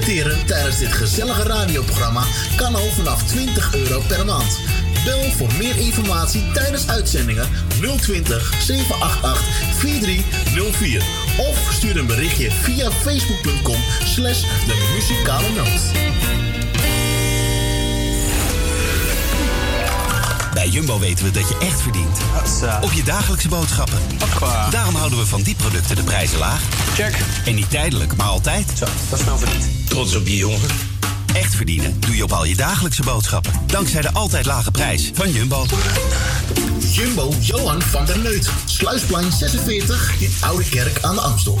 tijdens dit gezellige radioprogramma kan al vanaf 20 euro per maand. Bel voor meer informatie tijdens uitzendingen 020 788 4304 of stuur een berichtje via facebook.com slash de muzikale noot. Bij Jumbo weten we dat je echt verdient. Op je dagelijkse boodschappen. Daarom houden we van die producten de prijzen laag. Check. En niet tijdelijk, maar altijd. Zo, dat is nou verdiend. Trots op je jongen. Echt verdienen doe je op al je dagelijkse boodschappen. Dankzij de altijd lage prijs van Jumbo. Jumbo Johan van der Neut. Sluisplein 46 in Oude Kerk aan de Amstel.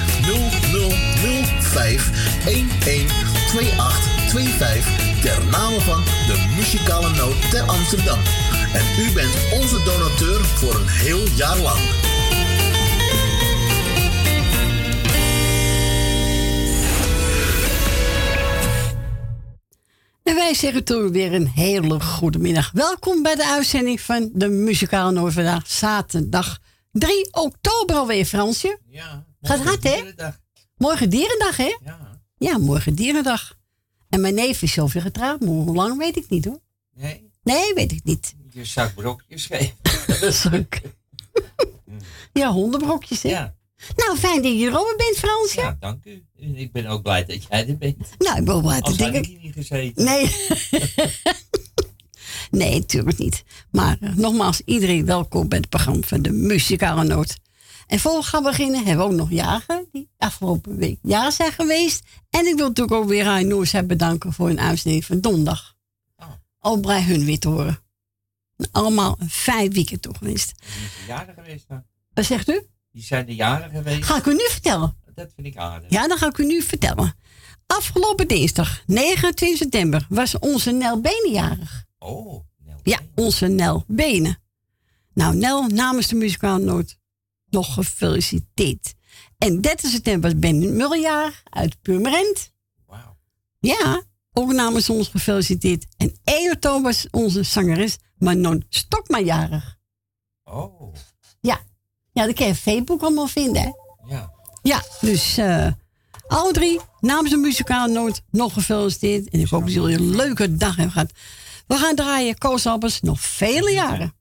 0005 112825 ter name van de muzikale noot ter Amsterdam. En u bent onze donateur voor een heel jaar lang. En wij zeggen toen weer een hele goede middag. Welkom bij de uitzending van de Muzikale Noord vandaag, zaterdag 3 oktober alweer, Fransje. Ja. Gaat hard, hè? Morgen dierendag, hè? Ja. Ja, morgen dierendag. En mijn neef is zoveel getrouwd, maar hoe lang weet ik niet, hoor. Nee, Nee, weet ik niet. je zak brokjes geven. Dat leuk. ja, hondenbrokjes, hè? Ja. Nou, fijn dat je er ook bent, Fransje. Ja, dank u. Ik ben ook blij dat jij er bent. Nou, ik ben wel blij had denken. ik hier niet gezeten. Nee. nee, natuurlijk niet. Maar eh, nogmaals, iedereen welkom bij het programma van de Muzikale Noot. En voor we gaan beginnen hebben we ook nog jagen die afgelopen week jaar zijn geweest. En ik wil natuurlijk ook weer Rijn Noors bedanken voor een uitzending van donderdag. Oh. Ook blij hun weer te horen. Allemaal een fijn weekend toch geweest. Die zijn de jaren geweest dan. Wat zegt u? Die zijn de jaren geweest. Ga ik u nu vertellen? Dat vind ik aardig. Ja, dan ga ik u nu vertellen. Afgelopen dinsdag, 29 september, was onze Nel Benen jarig. Oh, Ja, onze Nel Benen. Nou, Nel, namens de muzikale noot, nog gefeliciteerd. En 30 september was Ben Muljaar uit Purmerend. Wauw. Ja, ook namens ons gefeliciteerd. En 1 oktober was onze zangeres Manon Stokma jarig. Oh, Ja, ja dat kan je op Facebook allemaal vinden, hè? ja. Ja, dus eh alle drie namens de muzikale noot nog gefeliciteerd. En ik hoop dat jullie een leuke dag hebben gehad. We gaan draaien Koos Albers nog vele jaren.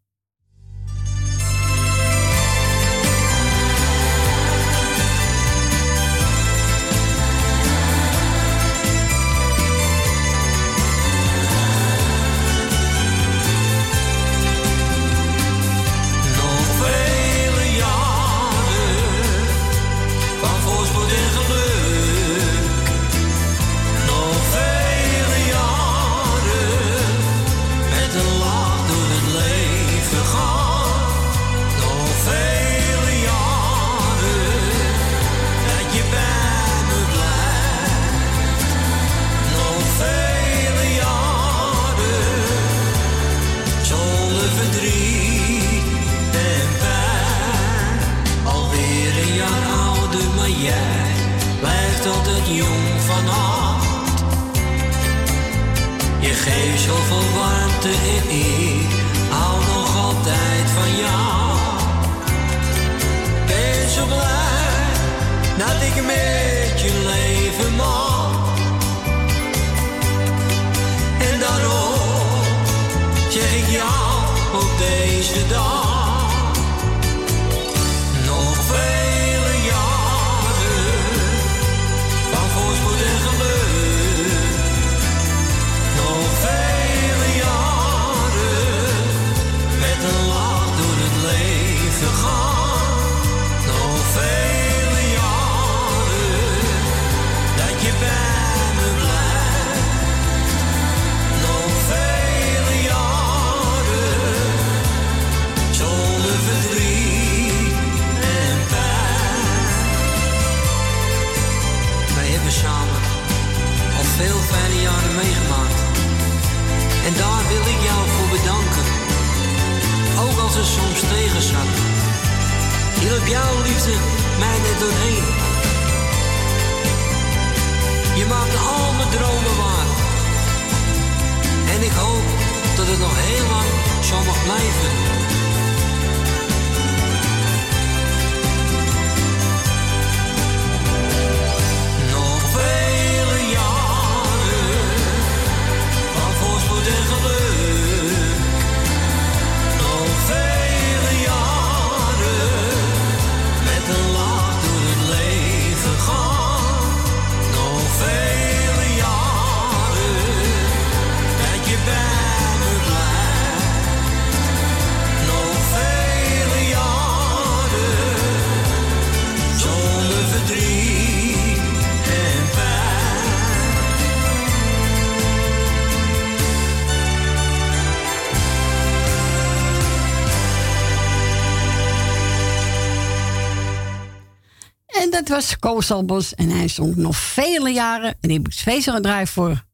Koosalbos Albers en hij stond nog vele jaren. En ik heb feesten gedraaid voor.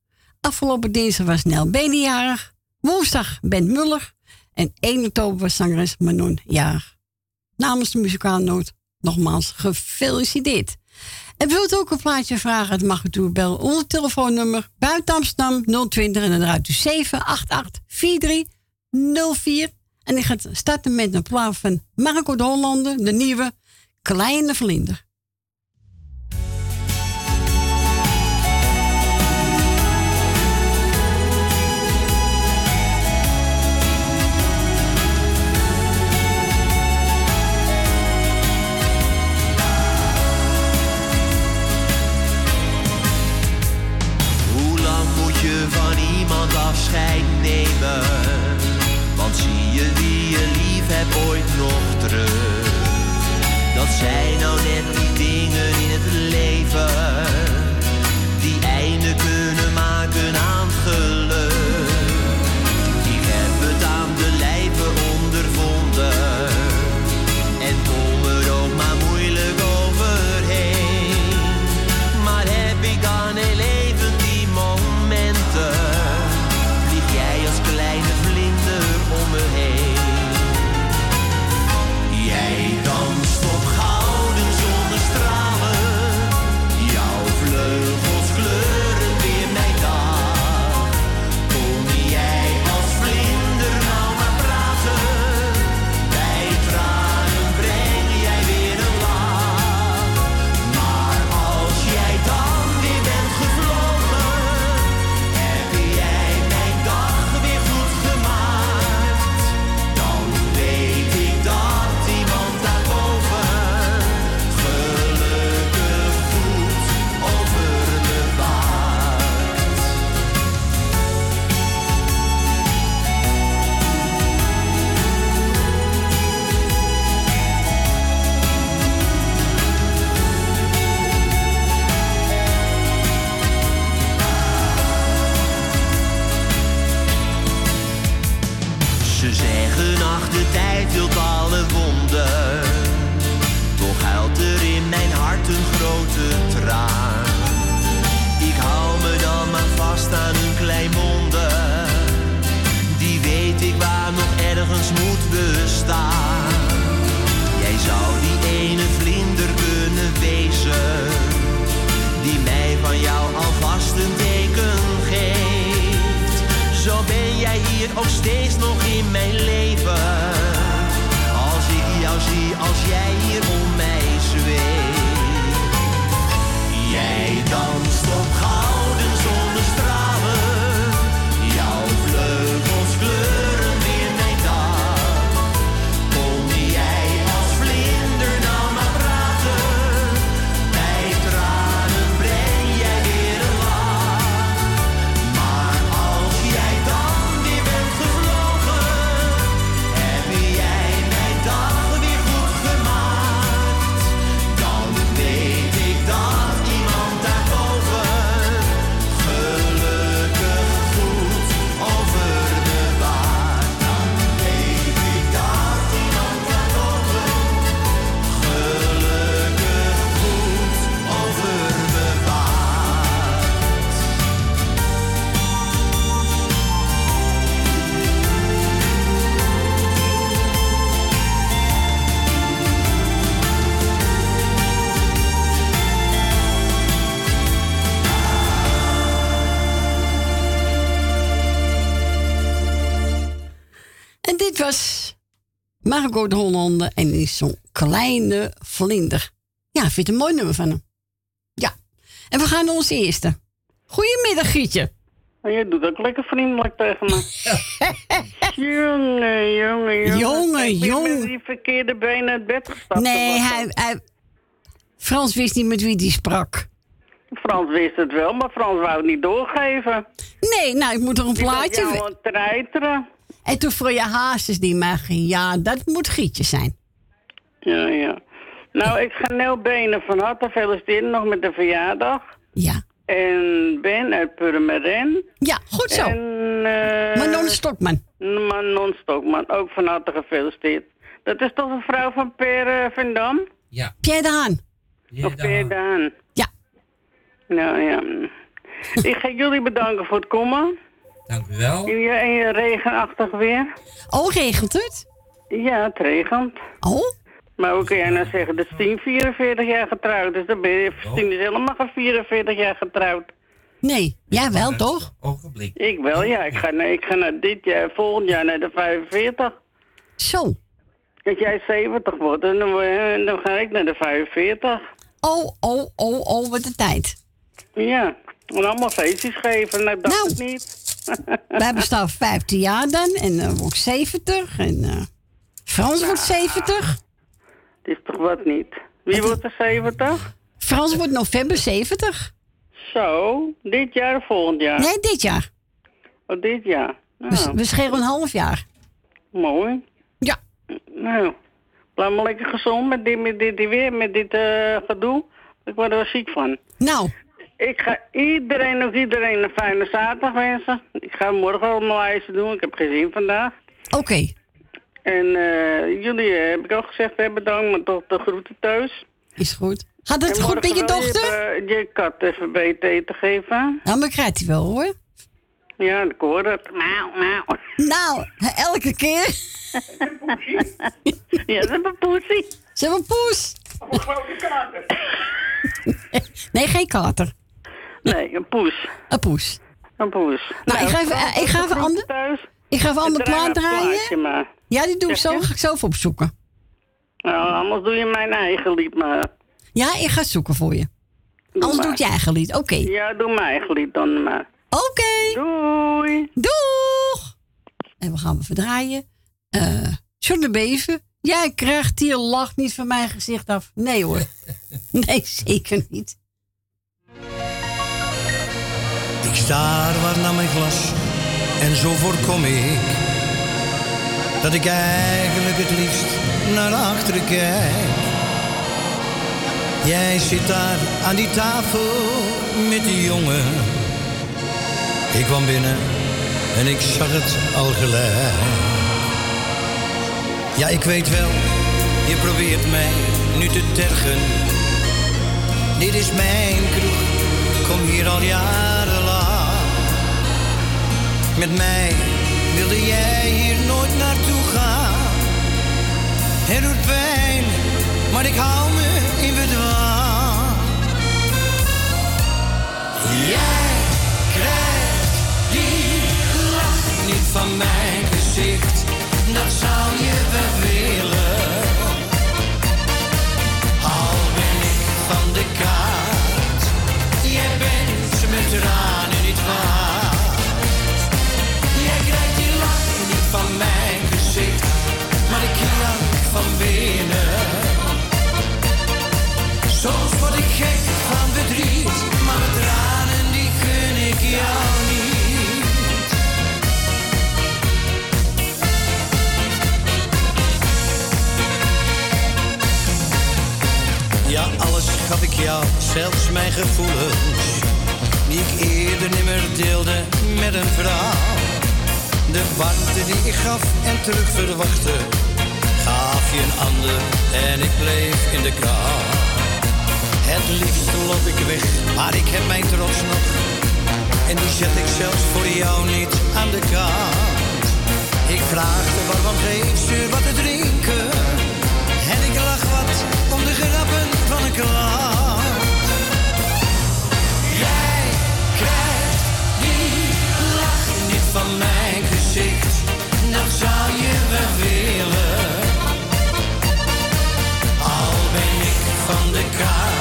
Afgelopen dinsdag was Nel Benenjarig. Woensdag Bent Muller. En 1 oktober was zangeres Manon jarig. Namens de muzikale noot nogmaals gefeliciteerd. En wilt ook een plaatje vragen? Het mag u toe bellen onder telefoonnummer buiten Amsterdam 020 en dan draait u 788 4304. En ik ga starten met een plaat van Marco de Hollander, de nieuwe Kleine Vlinder. nemen. Want zie je wie je lief hebt ooit nog terug? Dat zijn nou net die dingen in het leven Hollander en is zo'n kleine vlinder. Ja, ik vind het een mooi nummer van hem. Ja. En we gaan naar ons eerste. Goedemiddag, Gietje. Je doet ook lekker vriendelijk tegen me. jongen, jongen, jongen. Jongen, Ik jongen. die verkeerde benen uit bed gestapt. Nee, hij, hij... Frans wist niet met wie die sprak. Frans wist het wel, maar Frans wou het niet doorgeven. Nee, nou, ik moet er een Die plaatje... aan het treiteren. En toen voor je haastjes die ging, ja, dat moet Gietje zijn. Ja, ja. Nou, ik ga Nel Benen van harte feliciteren nog met de verjaardag. Ja. En Ben uit Purmerend. Ja, goed zo. En, eh Manon Stokman. Manon Stokman, ook van harte gefeliciteerd. Dat is toch een vrouw van Per eh, van Dam? Ja. Pierre de Haan. Ja, Of Per Daan? Ja. Nou ja. Ik ga jullie bedanken voor het komen. Dank u wel. In je, regenachtig weer. Oh, regent het? Ja, het regent. Oh? Maar hoe kun jij nou zeggen dat Stien 44 jaar getrouwd is? Dan ben je, Stien is helemaal geen 44 jaar getrouwd. Nee, jij wel toch? Ogenblik. Ik wel, ja. Ik ga, naar, ik ga naar dit jaar, volgend jaar naar de 45. Zo. Dat jij 70 wordt en dan, je- dan ga ik naar de 45. Oh, oh, oh, oh, wat de tijd. Ja, en allemaal feestjes geven. Nou, ik dacht Nou. het niet. Wij bestaan 15 jaar dan en dan word ik 70 en eh, Frans wordt 70. Het is toch wat niet. Wie wordt er 70? Frans wordt november 70. Zo, dit jaar of volgend jaar? Nee, dit jaar. Oh, dit jaar. We, Nou, we schelen een half jaar. mooi. Ja. Nou, blijf maar lekker gezond met dit, met dit, dit weer, met dit eh, gedoe. Ik word er wel ziek van. Nou, Ik ga iedereen, nog iedereen een fijne zaterdag wensen. Ik ga morgen al mijn lijstje doen. Ik heb geen zin vandaag. oké. En eh, jullie eh, heb ik ook gezegd, hè, bedankt, maar toch de groeten thuis. Is goed. Gaat het En goed met je dochter? Je, eh, je kat even BT te geven. Nou, maar krijgt hij wel hoor. Ja, ik hoor het. Nou, nou. Nou, elke keer. Ja, is een poesie. Ze hebben een poes. Nee, geen kater. Nee, een poes. Een poes. Een poes. Nou, ik ga even, eh, ik ga even ander, ik ga even En ander plaat draaien. maar. Ja, die doe ik zo. Ga ik zo even opzoeken. Nou, anders doe je mijn eigen lied maar. Ja, ik ga zoeken voor je. Doe Anders maar. doe ik je eigen lied. Oké. Ja, doe mijn eigen lied dan maar. Oké. Doei. Doeg! En we gaan we verdraaien. Eh John de Beven. Jij krijgt hier lach niet van mijn gezicht af. Nee hoor. Nee, zeker niet. Ik staar waar naar mijn glas en zo voorkom ik dat ik eigenlijk het liefst naar achteren kijk. Jij zit daar aan die tafel met die jongen. Ik kwam binnen en ik zag het al gelijk. Ja, ik weet wel, je probeert mij nu te tergen. Dit is mijn kroeg, kom hier al jarenlang. Met mij wilde jij hier nooit naartoe gaan. Het doet pijn, maar ik hou me in bedwang. Jij krijgt die lach niet van mijn gezicht, dat zou je wel willen. Al ben ik van de kaart, jij bent met tranen zelfs mijn gevoelens, die ik eerder nimmer deelde met een vrouw. De warmte die ik gaf en terug verwachtte, gaf je een ander en ik bleef in de kou. Het liefst loop ik weg, maar ik heb mijn trots nog. En die zet ik zelfs voor jou niet aan de kant. Ik vraagde waarom geef ze wat te drinken. En ik lach wat om de grappen van een krant. Jij krijgt die lach niet van mijn gezicht, dan zou je wel willen. Al ben ik van de kaart.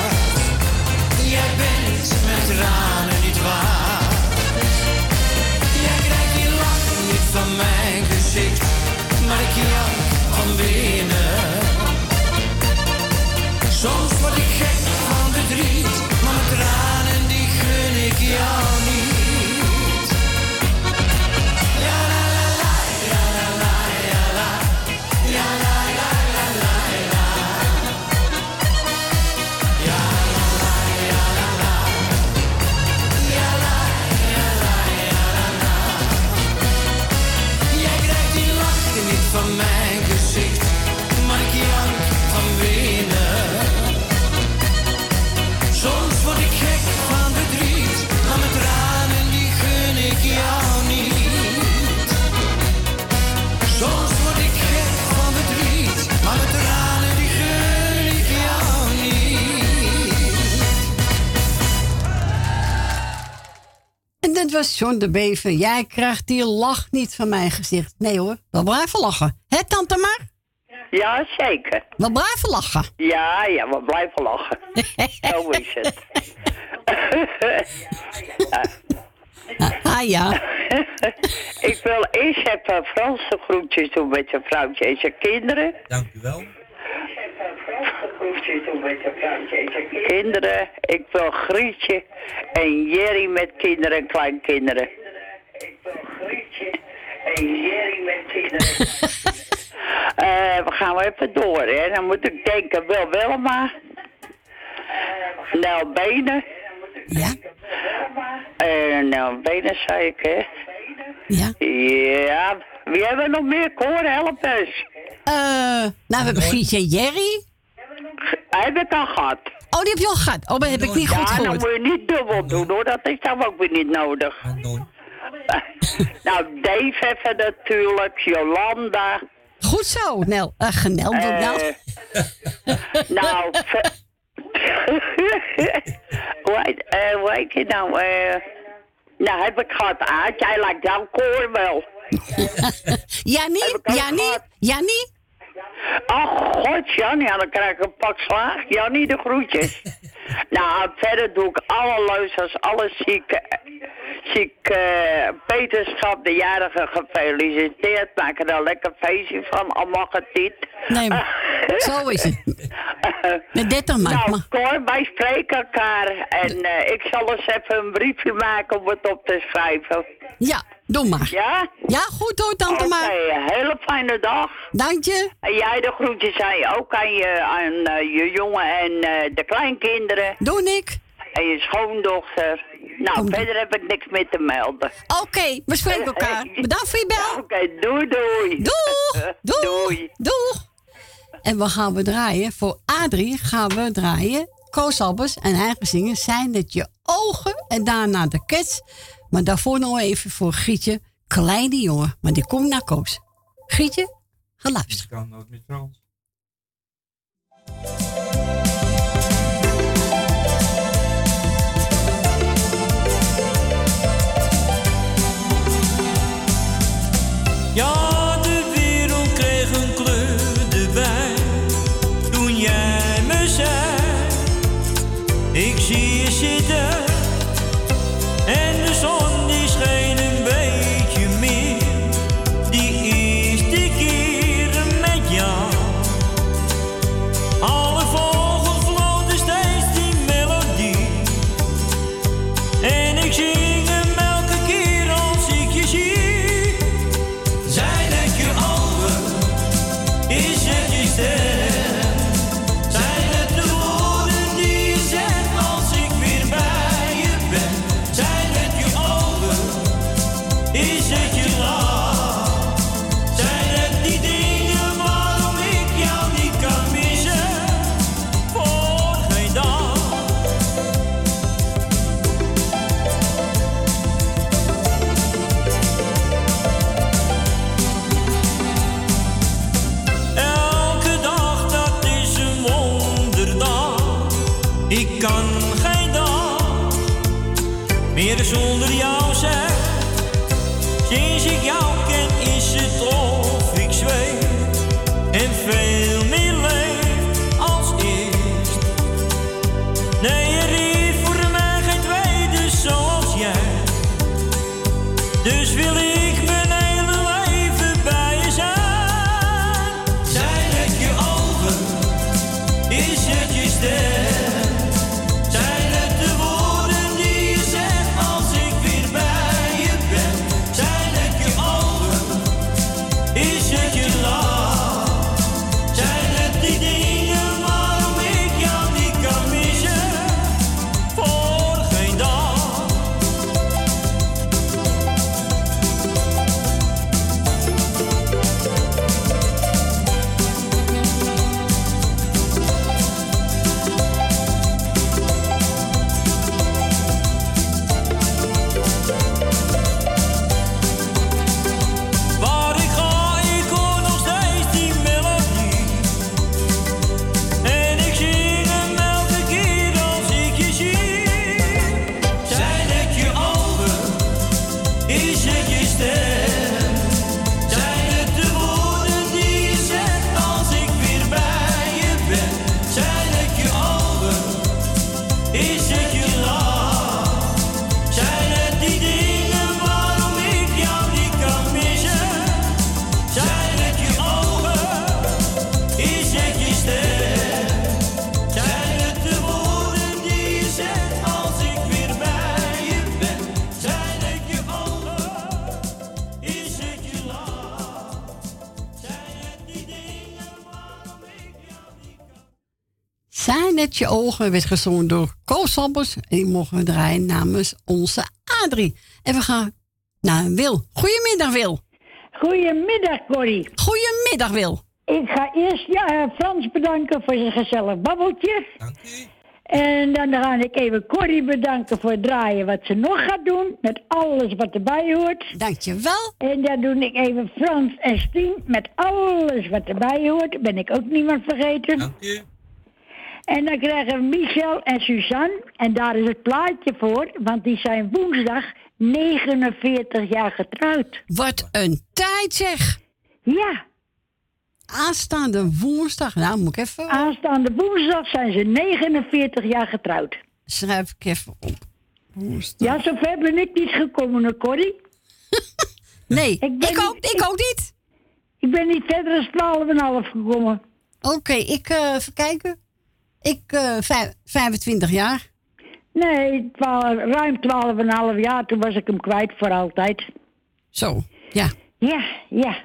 En dat was John de Bever. Jij krijgt die lach niet van mijn gezicht. Nee hoor, wel blijven lachen. Hé, tante Mar? Ja, zeker. Wel blijven lachen. Ja, ja, we blijven lachen. Zo is het. Ah ja. ik wil eerst even Franse groetjes doen met zijn vrouwtje en zijn kinderen. Dank u wel. Kinderen, ik wil Grietje en Jerry met kinderen en kleinkinderen. En Jerry met kinderen. Eh, we gaan even door, hè. Dan moet ik denken, Wil Wilma. Nel Benen. Ja. Eh, Nel Benen, zei ik, hè. Ja. Ja, wie hebben we nog meer? Koor, help eens. Eh, nou, we hebben Grietje en Jerry. Heb ik al gehad. Oh, die heb je al gehad. Oh, dat heb ik niet goed ja, dan gehoord. moet je niet dubbel doen, hoor. Dat is dan ook weer niet nodig. nou, Dave even natuurlijk, Jolanda. Goed zo, Nel. Uh, genel, doe Eh, nou. nou, ve- hoe, heet, eh, hoe heet je nou? eh nou, heb ik gehad. Aad, jij lijkt jouw koor wel. Jannie, Jannie, Jannie. Oh god, Jannie, ja, dan krijg ik een pak slaag. Jannie, de groetjes. nou, verder doe ik alle luisteraars, alle zieke, ziek eh, Peterschap, de jarige gefeliciteerd. Maak er een lekker feestje van, al mag het niet. Nee, zo is het. Met 30 maart. Nou, maar- Cor, wij spreken elkaar. En eh, ik zal eens even een briefje maken om het op te schrijven. Ja, doe maar. Ja? Ja, goed hoor, tante Oké, maar. hele fijne dag. Dank je. En jij de groetjes aan je, ook aan je, aan, eh, je jongen en eh, de kleinkinderen. Doe ik. En je schoondochter. Nou, verder heb ik niks meer te melden. Oké, we spreken elkaar. Bedankt voor je bel. Oké, doei doei. Doeg. Doeg. Doei. Doeg. En we gaan we draaien. Voor Adrie gaan we draaien. Koos Albers en gaat zingen Zijn het je ogen? En daarna de Cats. Maar daarvoor nog even voor Gietje. Kleine jongen. Maar die komt naar Koos. Gietje, Frans. Je ogen werd gezongen door Koos Sabbers. En die mogen we draaien namens onze Adrie. En we gaan naar Wil. Goedemiddag, Wil. Goedemiddag, Corrie. Goedemiddag, Wil. Ik ga eerst ja, Frans bedanken voor zijn gezellig babbeltje. Dank u. En dan ga ik even Corrie bedanken voor het draaien wat ze nog gaat doen. Met alles wat erbij hoort. Dankjewel. En dan doe ik even Frans en Stien met alles wat erbij hoort. Ben ik ook niemand vergeten. Dank u. En dan krijgen we Michel en Suzanne. En daar is het plaatje voor. Want die zijn woensdag 49 jaar getrouwd. Wat een tijd zeg. Ja. Aanstaande woensdag. Nou, moet ik even... Aanstaande woensdag zijn ze 49 jaar getrouwd. Schrijf ik even op. Woensdag. Ja, zover ben ik niet gekomen, Corrie. nee, ik, ik ook- ik ook niet. Ik ben niet verder dan 12,5 gekomen. Oké, ik eh even kijken. Ik eh vijf- 25 jaar. Nee, twaalf- ruim 12,5 jaar. Toen was ik hem kwijt voor altijd. Zo, ja. Ja, ja.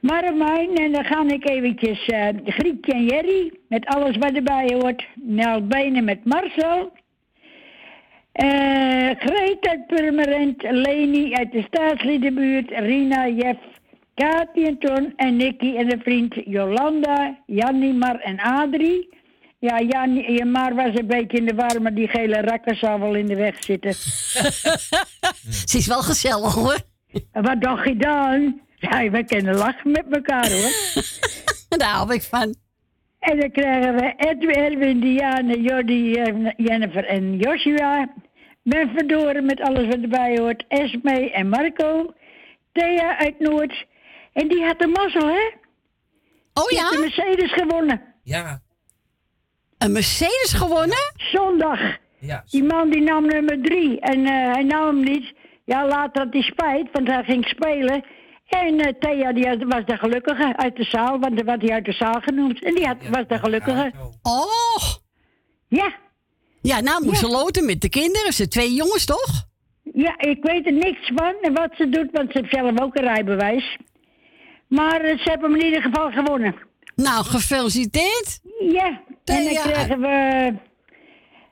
Marmijn, en dan ga ik eventjes eh Grietje en Jerry, met alles wat erbij hoort. Nel Benen met Marcel. Eh Greet uit Purmerend, Leni uit de staatsliedenbuurt, Rina, Jeff, Kati en Ton en Nicky en een vriend Jolanda, Jannie, Mar en Adrie. Ja, Jannie, ja, Mar was een beetje in de war, maar die gele rakker zou wel in de weg zitten. Ze is wel gezellig hoor. Wat dacht je dan? Ja, we kunnen lachen met elkaar hoor. Daar hou ik van. En dan krijgen we Edwin, Erwin, Diane, Jordi, Jennifer en Joshua. Ben Verdoren met alles wat erbij hoort. Esme en Marco. Thea uit Noord. En die had de mazzel, hè? Oh ja? de Mercedes gewonnen. Ja. Een Mercedes gewonnen? Zondag. Ja. Die man die nam nummer drie. En eh, hij nam hem niet. Ja, later had hij spijt, want hij ging spelen. En eh, Thea die had- was de gelukkige uit de zaal, want er werd hij uit de zaal genoemd. En die had, was de gelukkige. Oh. Ja. Ja, nou moet ze loten met de kinderen. Ze twee jongens toch? Ja, ik weet er niks van en wat ze doet, want ze heeft zelf ook een rijbewijs. Maar eh, ze hebben hem in ieder geval gewonnen. Nou, gefeliciteerd. Ja, en dan krijgen we...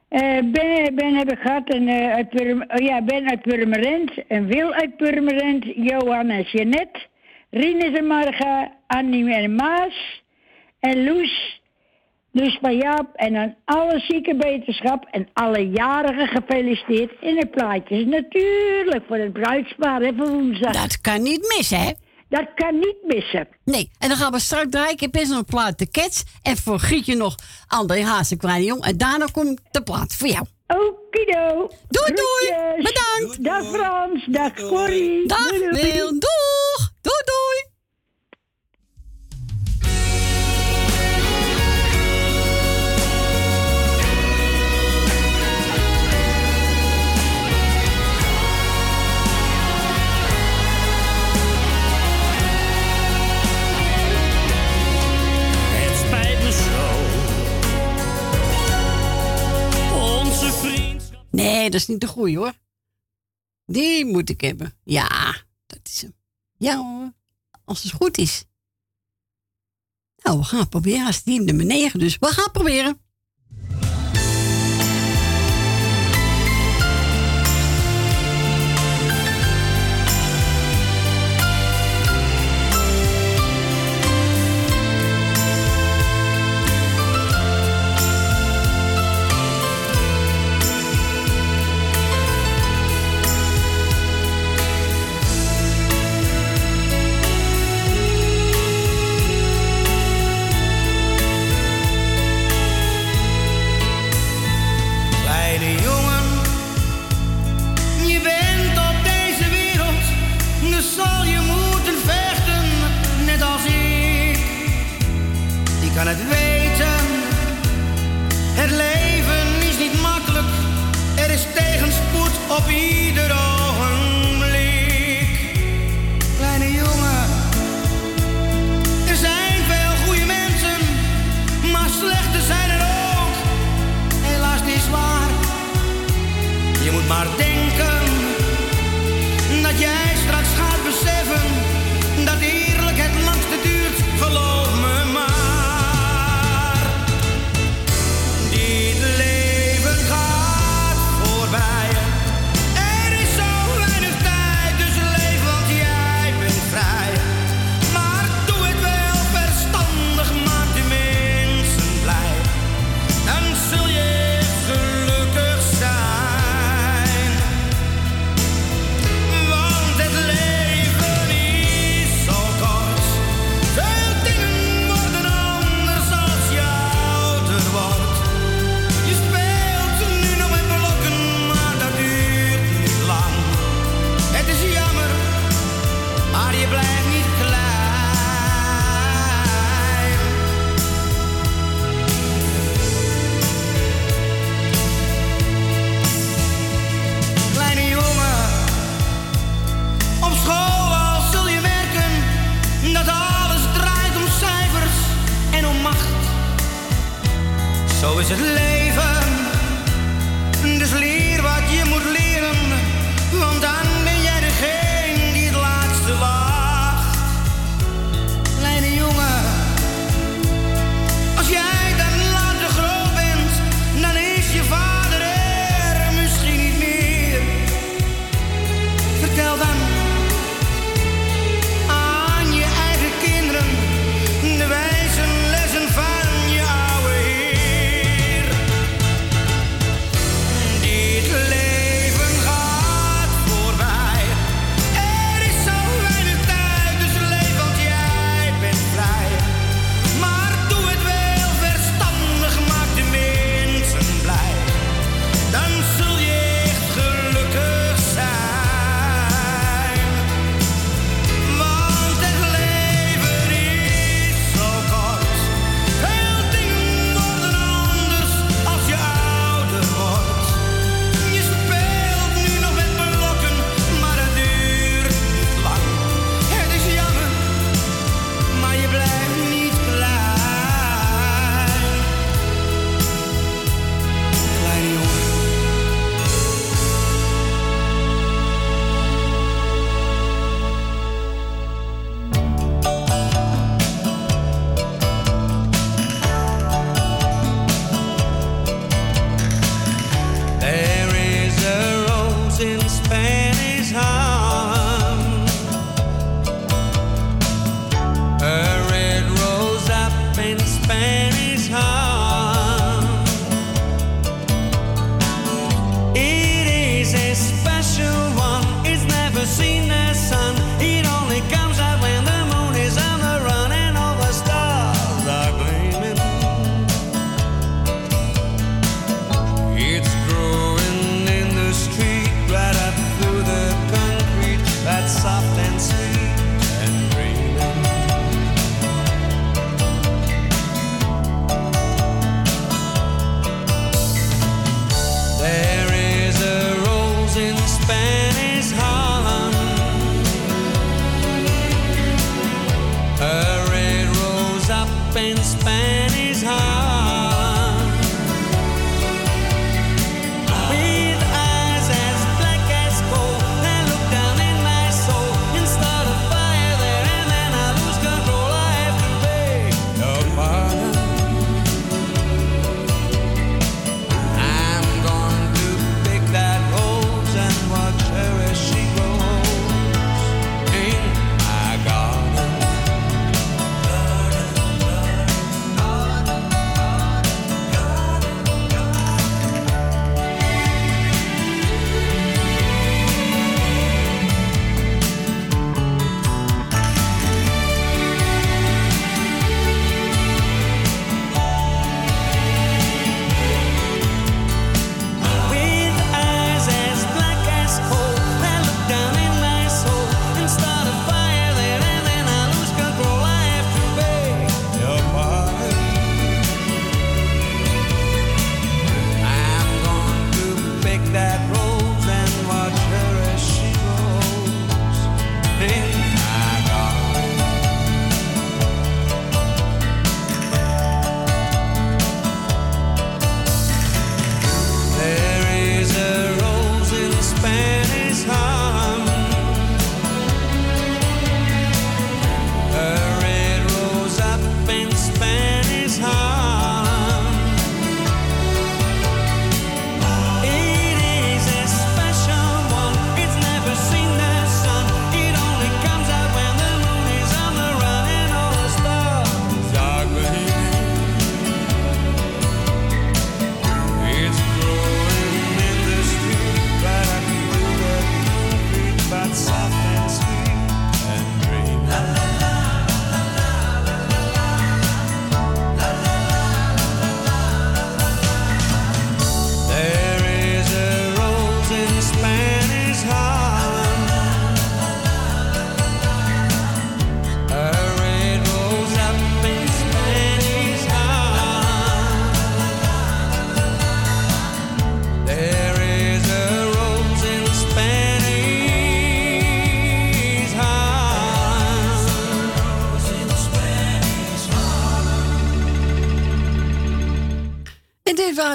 eh, ben, ben heb ik gehad, en, eh, uit Purm, oh ja, Ben uit Purmerend, en Wil uit Purmerend, Johan en Jeannette, Rinus en Marga, Annie en Maas, en Loes, Loes van Jaap, en aan alle zieke beterschap en alle jarigen gefeliciteerd in het plaatje. Natuurlijk, voor het bruidspaar, hè, voor woensdag. Dat kan niet missen, hè? Dat kan niet missen. Nee, en dan gaan we straks draaien. Ik heb eerst nog een plaat de Cats. En voor Grietje nog André Haas en Kleine Jong. En daarna komt de plaat voor jou. Okido. Doei, doei. Groetjes. Bedankt. Dag Frans, dag Corrie. Dag. Wil. Doeg. Doei, doei. Nee, dat is niet de goeie hoor. Die moet ik hebben. Ja, dat is hem. Ja hoor, als het goed is. Nou, we gaan proberen. Hij is die nummer 9, dus we gaan proberen. maar denk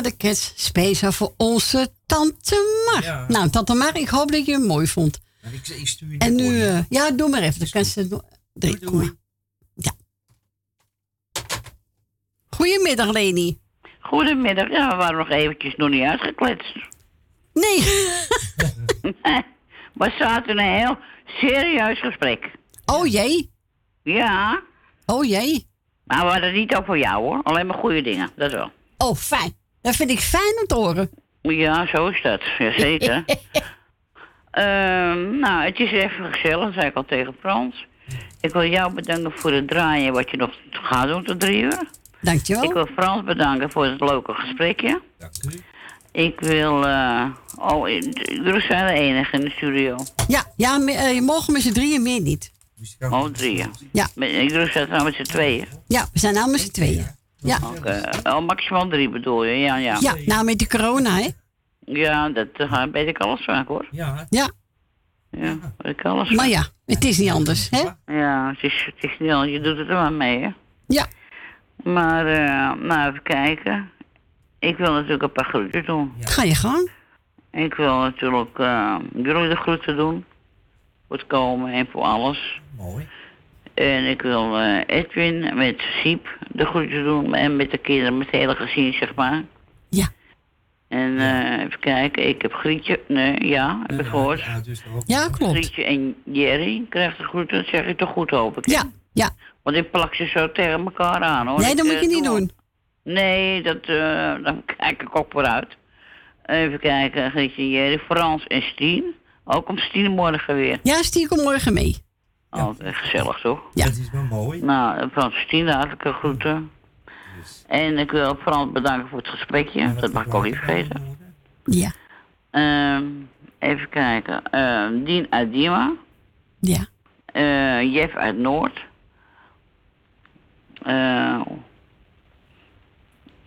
de cats speciaal voor onze tante Mar. Ja. Nou, tante Mar, ik hoop dat je hem mooi vond. Maar ik, ik stuur je En nu, eh, ja, doe maar even. Dan kan ze drie. Kom maar. Ja. Goedemiddag, Leni. Goedemiddag. Ja, we waren nog eventjes nog niet uitgekletst. Nee. we zaten in een heel serieus gesprek. Oh jee. Ja. Oh jee. Maar we hadden het niet over jou hoor. Alleen maar goede dingen. Dat wel. Oh, fijn. Dat vind ik fijn om te horen. Ja, zo is dat. Jazeker. Ehm nou, het is even gezellig, zei ik al tegen Frans. Ik wil jou bedanken voor het draaien wat je nog gaat doen tot drie uur. Dankjewel. Ik wil Frans bedanken voor het leuke gesprekje. Ik wil... eh oh, jullie zijn de enige in de studio. Ja, ja me- eh, morgen met z'n drieën meer niet. Oh, drieën. Ja. Jullie zijn nou met z'n tweeën. Ja, we zijn nou met z'n tweeën. Ja. Oh, maximaal drie bedoel je? Ja, ja. Ja, nou met de corona, hè? Ja, dat uh, weet ik alles van hoor. Ja. Ja. Ja, weet ik alles. Maar ja, het is niet anders, hè? Ja, het is, het is niet anders. Je doet het er maar mee, hè? Ja. Maar, eh, nou, even kijken. Ik wil natuurlijk een paar groeten doen. Ga je gang. Ik wil natuurlijk eh, jullie de groeten doen. Voor het komen en voor alles. Mooi. En ik wil eh, Edwin met Siep de groeten doen. En met de kinderen, met het hele gezin, zeg maar. Ja. En eh, even kijken, ik heb Grietje. Nee, ja, heb ik gehoord. Ja, klopt. Grietje en Jerry krijgt de groeten. Dat zeg ik toch goed, hoop ik. Ja, ja. Want ik plak ze zo tegen elkaar aan, hoor. Nee, Ik, dat moet eh, je niet doe- doen. Nee, dat, eh dan kijk ik ook vooruit. Even kijken, Grietje en Jerry, Frans en Stien. Ook om Stien morgen weer. Ja, Stier komt morgen mee. Oh, gezellig toch? Ja. Dat is wel mooi. Nou, Frans en Stien, hartelijke groeten. En ik wil Frans bedanken voor het gesprekje. Dat mag ik ook niet vergeten. Ja. Ehm, even kijken. Ehm, Dien uit Dima. Ja. Eh, Jeff uit Noord. Eh,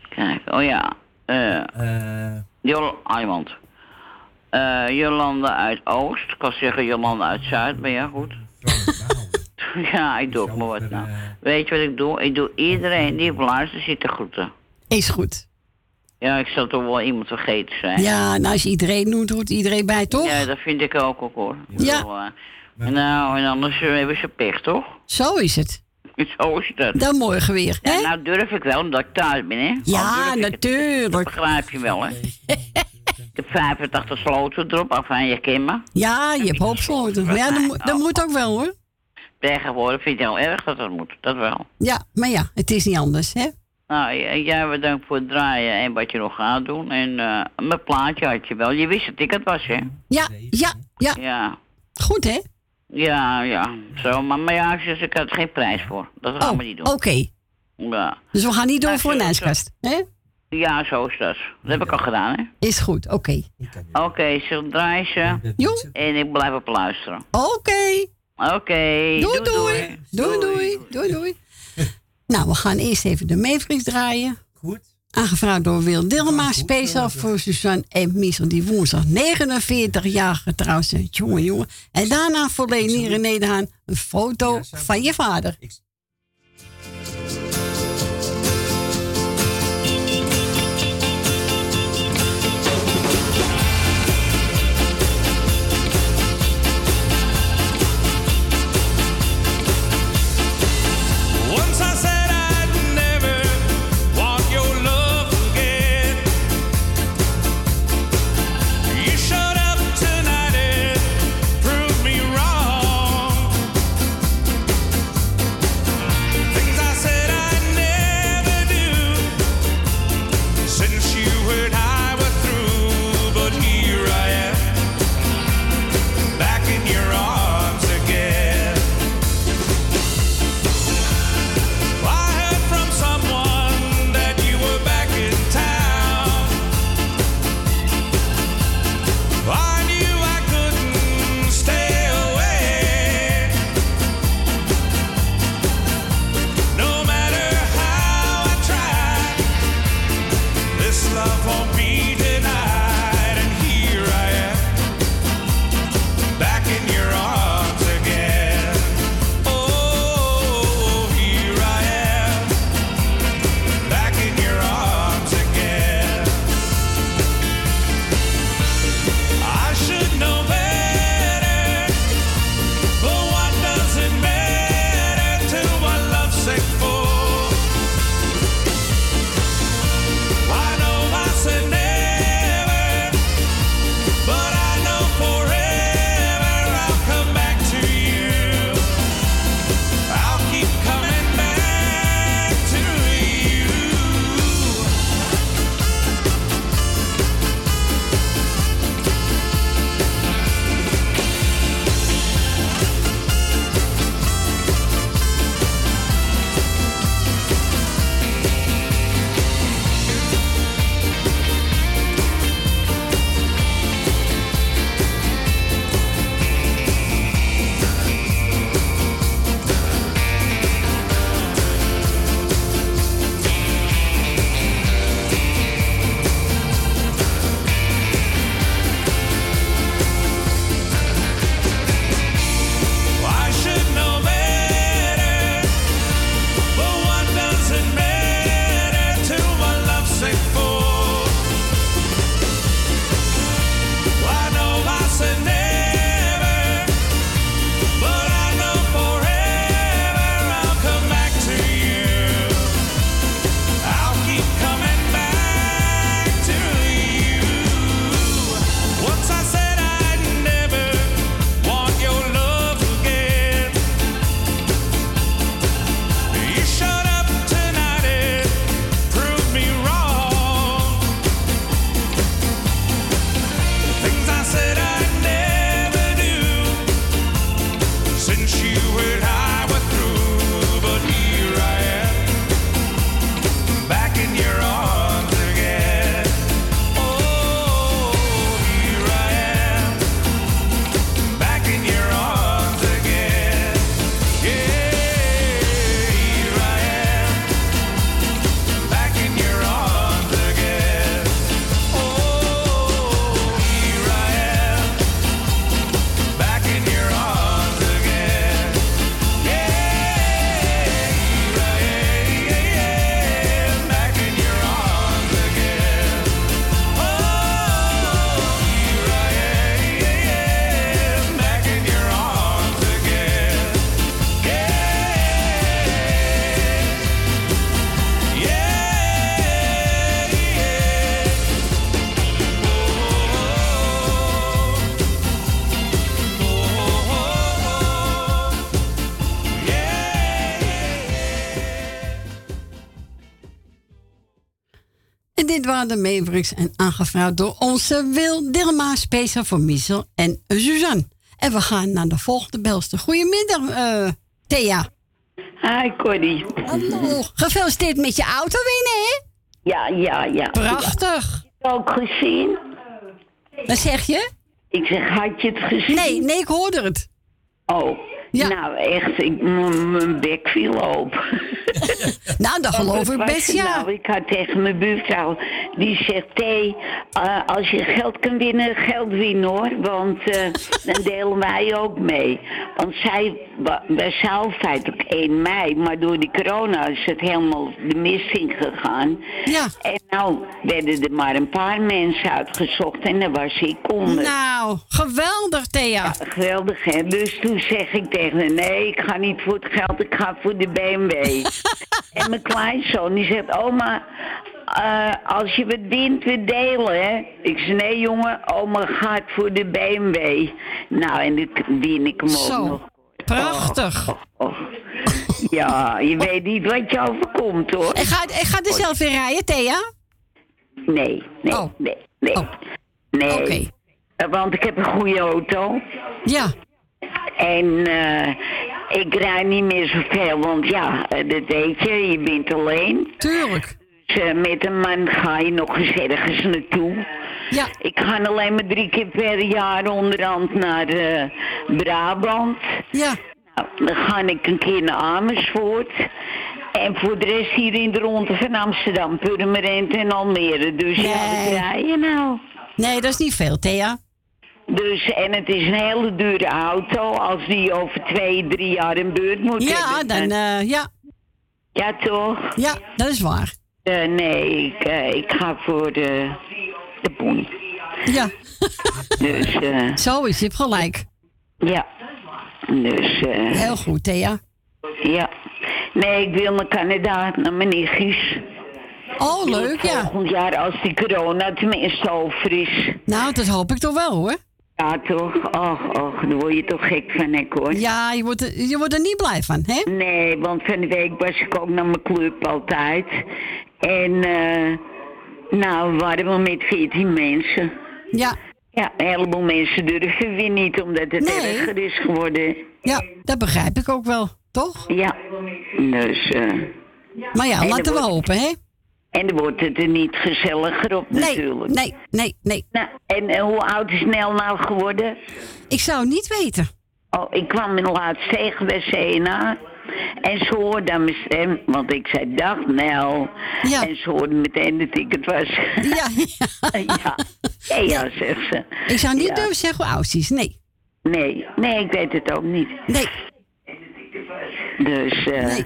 kijk, oh ja. Eh Jol iemand. Eh, Jolanda uit Oost. Ik kan zeggen Jolanda uit Zuid, maar ja, goed. Ja, ik doe ook maar wat nou. Weet je wat ik doe? Ik doe iedereen die op luister zit te groeten. Is goed. Ja, ik zal toch wel iemand vergeten zijn. Ja, nou als je iedereen noemt, hoort iedereen bij, toch? Ja, dat vind ik ook, ook hoor. Ja. bedoel, eh, nou, en anders eh, hebben ze pech, toch? Zo is het. Zo is dat. Dan morgen weer, hè? Ja, nou durf ik wel, omdat ik thuis ben, hè? Ja, natuurlijk. Dat begrijp je wel, hè? ik heb 85 sloten erop, af aan je kimmen. Ja, je hebt hoop sloten. Maar ja, dat, moet- dat moet ook wel, hoor. Tegenwoordig vind je wel erg dat dat moet, dat wel. Ja, maar ja, het is niet anders, hè? Nou, jij bedankt voor het draaien en wat je nog gaat doen. En eh, mijn plaatje had je wel. Je wist dat ik het was, hè? Ja, ja, ja. Ja. Goed, hè? Ja, ja. Zo, maar, maar ja, zeg, ik had geen prijs voor. Dat gaan we niet doen. Oh, Oké. Ja. Dus we gaan niet door Nou, voor een ijskast, hè? Ja, zo is dat. Dat heb ik al gedaan, hè? Is goed, oké. Oké, ze draai ze. En ik blijf op luisteren. Oké. Oké. Doei, doei. Doei, doei. Doei, doei. Nou, we gaan eerst even de Matrix draaien. Goed. Aangevraagd door Wil Dilma, speciaal voor Suzanne en Miesel, die woensdag 49 jaar getrouwd zijn. Jongen, jongen. En daarna voor Leni René de Haan een foto van je vader. Meebrix en aangevraagd door onze Wil Dilma, speciaal voor Michel en Suzanne. En we gaan naar de volgende belster. Goedemiddag, eh Thea. Hi, Corrie. Hallo. Gefeliciteerd met je auto winnen, hè? Ja, ja, ja. Prachtig. Heb het ook gezien? Wat zeg je? Ik zeg, had je het gezien? Nee, nee, ik hoorde het. Oh, nou echt, ik, mijn bek viel open. nou, dat geloof ik Was best, ja. Nou, ik had tegen mijn buurvrouw, die zegt, Thee, eh, als je geld kan winnen, geld winnen hoor. Want eh, dan delen wij ook mee. Want zij, wa- wij zouden feitelijk 1 mei, maar door die corona is het helemaal de mist in gegaan. Ja. En nou werden er maar een paar mensen uitgezocht en daar was ik onder. Nou, geweldig, Thea. Geweldig, hè? Dus toen zeg ik tegen nee, ik ga niet voor het geld, ik ga voor de BMW. en mijn kleinzoon, die zegt, oma, eh, als je wat wint, we delen, hè? Ik zei, nee jongen, oma gaat voor de BMW. Nou, en dan win ik hem ook Zo, nog. prachtig. Oh, oh, oh. Ja, je weet niet wat je overkomt, hoor. En gaat, en gaat er zelf weer rijden, Thea? Nee, nee, nee, nee. Nee. Want ik heb een goede auto. Ja. En eh, ik rijd niet meer zoveel, want ja, eh, dat weet je, je bent alleen. Tuurlijk. Dus eh, met een man ga je nog eens ergens naartoe. Ja. Ik ga alleen maar drie keer per jaar onderhand naar Brabant. Ja. Nou, dan ga ik een keer naar Amersfoort. En voor de rest hier in de ronde van Amsterdam, Purmerend en Almere. Dus ja, wat rij je nou? Nee, dat is niet veel, Thea. Dus, en het is een hele dure auto. Als die over twee, drie jaar een beurt moet Ja, hebben. dan, eh, ja. Ja, toch? Ja, dat is waar. Eh, nee, ik, eh, ik ga voor de, de poen. Ja. Dus, Zo is, je hebt gelijk. ja. Dus, Heel goed, Thea. ja. Nee, ik wil naar Canada, naar mijn nichtjes. Oh, leuk, ja. Volgend jaar als die corona tenminste over is. Nou, dat hoop ik toch wel, hoor. Ja, toch? Och, och, daar word je toch gek van, ik hoor. Ja, je wordt, er, je wordt er niet blij van, hè? Nee, want van de week was ik ook naar mijn club altijd. En, eh nou, we waren we met 14 mensen. Ja. Ja, een heleboel mensen durven weer niet, omdat het Nee. erger is geworden. Ja, dat begrijp ik ook wel, toch? Ja, dus... eh Maar ja, en laten we wordt- hopen, hè? En dan wordt het er niet gezelliger op Nee, natuurlijk. nee, nee, nee. Nou, en eh, hoe oud is Nel nou geworden? Ik zou het niet weten. Oh, ik kwam hem laatst tegen bij CNA. En ze hoorde aan mijn stem, want ik zei dag Nel. En ze hoorde meteen dat ik het was. Ja, ja. Ja, ja, zegt ze. Ik zou niet Ja. durven zeggen hoe oud ze is, nee. Nee, nee, ik weet het ook niet. Nee. Dus, eh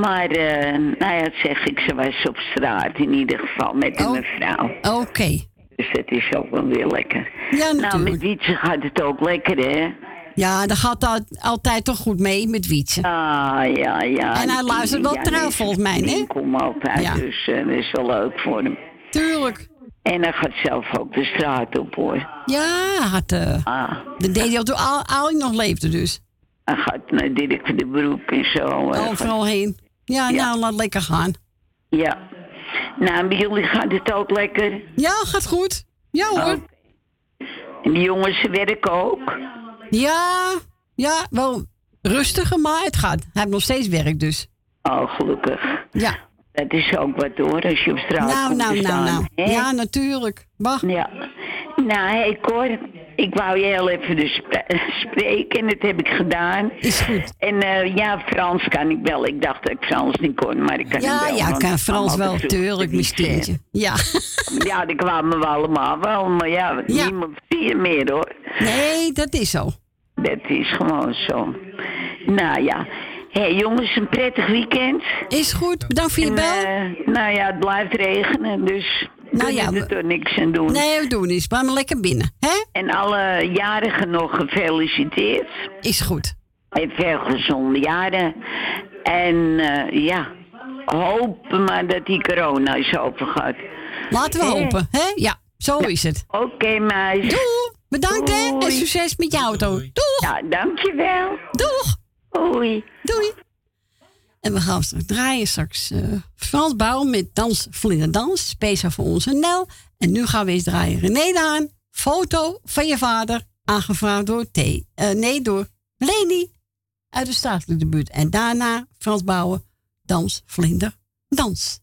maar, eh, nou ja, dat zeg ik, ze was op straat in ieder geval met Oh. een mevrouw. Oké. Dus dat is ook wel weer lekker. Ja, Nou, natuurlijk. met Wietse gaat het ook lekker, hè? Ja, dat gaat al- altijd toch goed mee met Wietse. Ah, ja, ja. En hij luistert wel ja, trouw volgens mij, hè? Die komt altijd, Ja. dus eh, dat is wel leuk voor hem. Tuurlijk. En hij gaat zelf ook de straat op, hoor. Ja, had, eh Ah, dat deed hij al toen Al- Ali nog leefde dus. hij gaat naar Dirk de Broek en zo. Overal heen. Ja, nou, laat lekker gaan. Ja. Nou, bij jullie gaat het ook lekker. Ja, gaat goed. Ja hoor. En die jongens werken ook. Ja, ja, wel rustiger, maar het gaat. Hij heeft nog steeds werk dus. Oh, gelukkig. Ja. Dat is ook wat hoor, als je op straat Nou, komt nou, nou, nou. hè? Ja, natuurlijk. Wacht. Ja. Nou, hé Cor, ik wou je heel even dus spre- spreken en dat heb ik gedaan. Is goed. En eh, ja, Frans kan ik wel. Ik dacht dat ik Frans niet kon, maar ik kan hem Ja, wel. ja, kan ik Frans wel, tuurlijk, steentje. Ja. Ja, die kwamen we allemaal wel, maar ja, Ja. niemand zie je meer hoor. Nee, dat is zo. Dat is gewoon zo. Nou ja. Hé hey, jongens, een prettig weekend. Is goed, bedankt voor je bel. eh, nou ja, het blijft regenen, dus Nou kunnen ja, er toch niks aan doen. Nee, we doen niets. Blijf maar lekker binnen. Hè? En alle jarigen nog gefeliciteerd. Is goed. En veel gezonde jaren. En eh, ja, hopen maar dat die corona is overgaat. Laten we hopen, hè? Ja, zo is het. Oké, meis. Doei. Bedankt, hè? En Doei. succes met je auto. Doeg. Ja, dankjewel. Doeg. Doei. Doei. En we gaan straks draaien straks eh, Frans Bouw met Dans Vlinderdans. Speciaal voor onze Nel. En nu gaan we eens draaien René Daan. Foto van je vader. Aangevraagd door T. Eh, nee, door Leni uit de staatelijke buurt. En daarna Frans Bouwen. Dans Vlinderdans. Dans.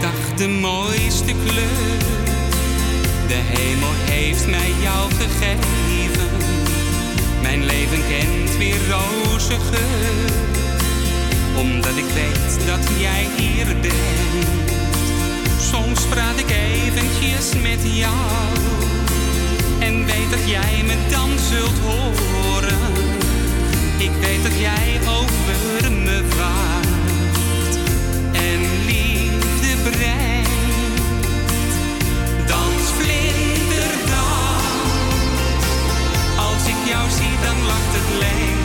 Dag de mooiste kleur. De hemel heeft mij jou gegeven. Mijn leven kent weer roze geur. Omdat ik weet dat jij hier bent. Soms praat ik eventjes met jou. En weet dat jij me dan zult horen. Ik weet dat jij over me waakt. Jou zie, dan lacht het leven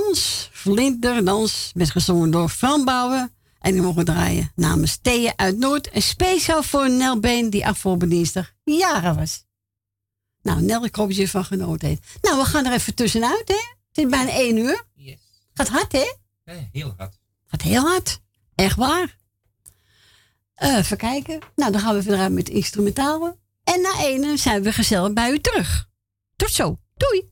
Dans, Vlinderdans, werd gezongen door Fran Bouwen. En die mogen draaien namens Thea uit Noord. En speciaal voor Nel Been, die afgelopen dinsdag jaren was. Nou, Nel, ik hoop dat je ervan genoten heeft. Nou, we gaan er even tussenuit, hè? Het is bijna één uur. Yes. Gaat hard, hè? Eh, heel hard. Gaat heel hard. Echt waar. Eh, even kijken. Nou, dan gaan we verder met instrumentalen. En na ene zijn we gezellig bij u terug. Tot zo. Doei.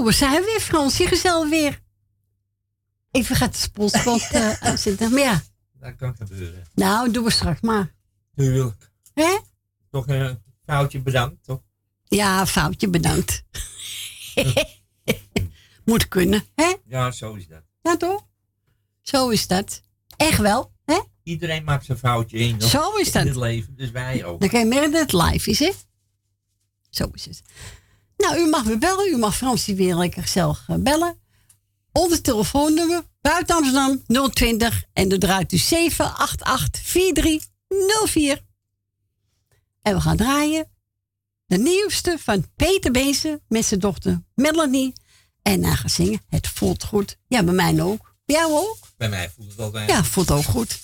Oh, we zijn weer, Frans. Je gezel weer. Even gaat de spotspot ja. uitzetten. Maar ja. Dat kan gebeuren. Nou, doen we straks maar. Tuurlijk. Hè? Toch een foutje bedankt, toch? Ja, foutje bedankt. Moet kunnen, hè? Ja, zo is dat. Ja, toch? Zo is dat. Echt wel, hè? Iedereen maakt zijn foutje in. Zo is dat. In het leven, dus wij ook. Dan kan je merken dat het live is, hè? Zo is het. Nou, u mag me bellen. U mag Fransie weer lekker zelf eh, bellen. Onder telefoonnummer buiten Amsterdam 020 en dan draait u 788 4304. En we gaan draaien. De nieuwste van Peter Bezen met zijn dochter Melanie. En gaan gaat zingen. Het voelt goed. Ja, bij mij ook. Bij jou ook? Bij mij voelt het wel bij. Ja, voelt ook goed.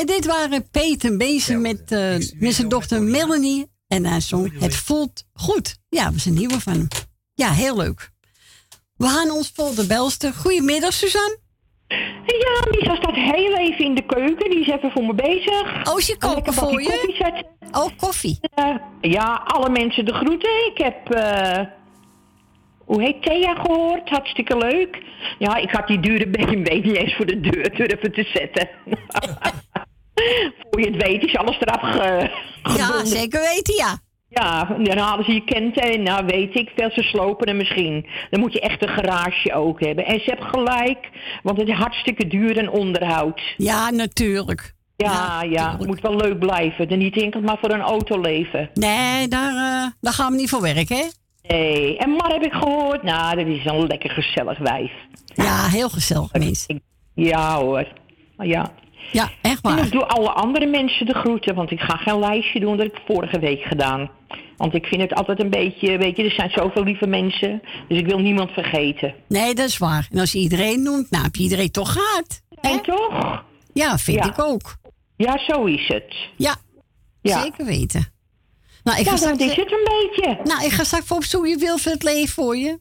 En dit waren Peter Bezen met, eh, met zijn dochter Melanie. En haar zong Het voelt goed. Ja, we zijn nieuwe van hem. Ja, heel leuk. We gaan ons vol de belste. Goedemiddag, Suzanne. Ja, Lisa staat heel even in de keuken. Die is even voor me bezig. Oh, ze koken voor je? Koffie oh, koffie. Eh, ja, alle mensen de groeten. Ik heb... Eh, hoe heet Thea gehoord? Hartstikke leuk. Ja, ik had die dure BMW niet eens voor de deur durven te zetten. voor je het weet is alles eraf ge... Ja, zeker weten, ja. Ja, dan halen ze je kenten. Nou, weet ik veel. Ze slopen hem misschien. Dan moet je echt een garage ook hebben. En ze hebben gelijk, want het is hartstikke duur en onderhoud. Ja, natuurlijk. Ja, ja, het moet wel leuk blijven. En niet enkel maar voor een auto leven. Nee, daar, eh, daar gaan we niet voor werken, hè? Nee, en Mar heb ik gehoord. Nou, dat is een lekker gezellig wijf. Ja, heel gezellig, mens. Ja hoor. Ja. Ja, echt En waar. ik doe alle andere mensen de groeten, want ik ga geen lijstje doen. Dat heb ik vorige week gedaan. Want ik vind het altijd een beetje, weet je, er zijn zoveel lieve mensen. Dus ik wil niemand vergeten. Nee, dat is waar. En als je iedereen noemt, nou heb je iedereen toch gehad. En toch? Ja, vind Ja. ik ook. Ja, zo is het. Ja, Ja. zeker weten. Nou, ik Ja, ga straks, dat is het een beetje. Nou, ik ga straks voor op zoek je wil voor het leven voor je.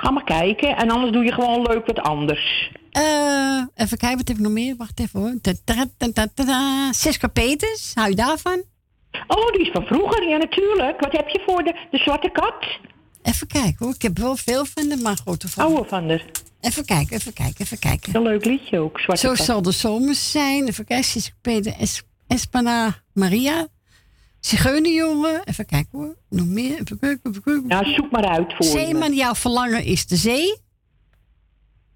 Ga maar kijken. En anders doe je gewoon leuk wat anders. Eh, even kijken, wat heb ik nog meer? Wacht even hoor. Siska Peters, hou je daarvan? Oh, die is van vroeger. Ja, natuurlijk. Wat heb je voor de, de zwarte kat? Even kijken hoor. Ik heb wel veel van de, maar grote van. Oude van de. Even kijken, even kijken, even kijken. Een leuk liedje ook, zwarte Zo kat. zal de zomer zijn. Even kijken, Siska Peters, es, Espana Maria. Zigeunerjongen. Even kijken hoor. Nog meer. Even kijken, even kijken. Ja, zoek maar uit voor je. Zeeman, jouw verlangen is de zee.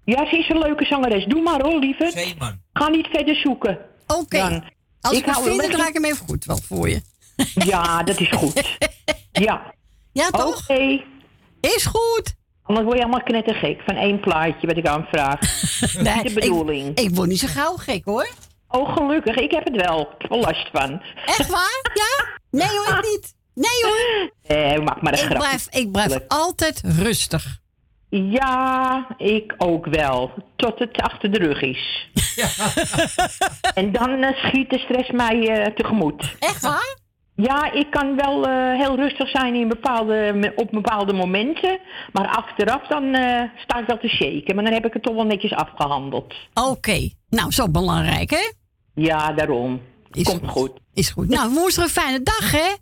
Ja, ze is een leuke zangeres. Doe maar hoor, lieverd. Zeeman. Ga niet verder zoeken. Oké. Dan. Als ik, hem hou vind, dan draai ik hem even goed wel voor je. Ja, dat is goed. Ja. Ja, toch? Oké. Is goed. Anders word je helemaal knettergek van één plaatje wat ik aanvraag. Dat is niet de bedoeling. Ik, ik word niet zo gauw gek hoor. Oh, gelukkig. Ik heb het wel. Ik heb er last van. Echt waar? Ja? Nee hoor, ik niet. Nee hoor. Eh, maak maar een Ik grapje. blijf, ik blijf altijd rustig. Ja, ik ook wel. Tot het achter de rug is. en dan eh, schiet de stress mij eh, tegemoet. Echt waar? Ja, ik kan wel eh, heel rustig zijn in bepaalde, op bepaalde momenten. Maar achteraf dan eh, sta ik wel te shaken. Maar dan heb ik het toch wel netjes afgehandeld. Oké. Nou, zo belangrijk hè? Ja, daarom. Komt goed. Is goed. Nou, woensdag een fijne dag hè?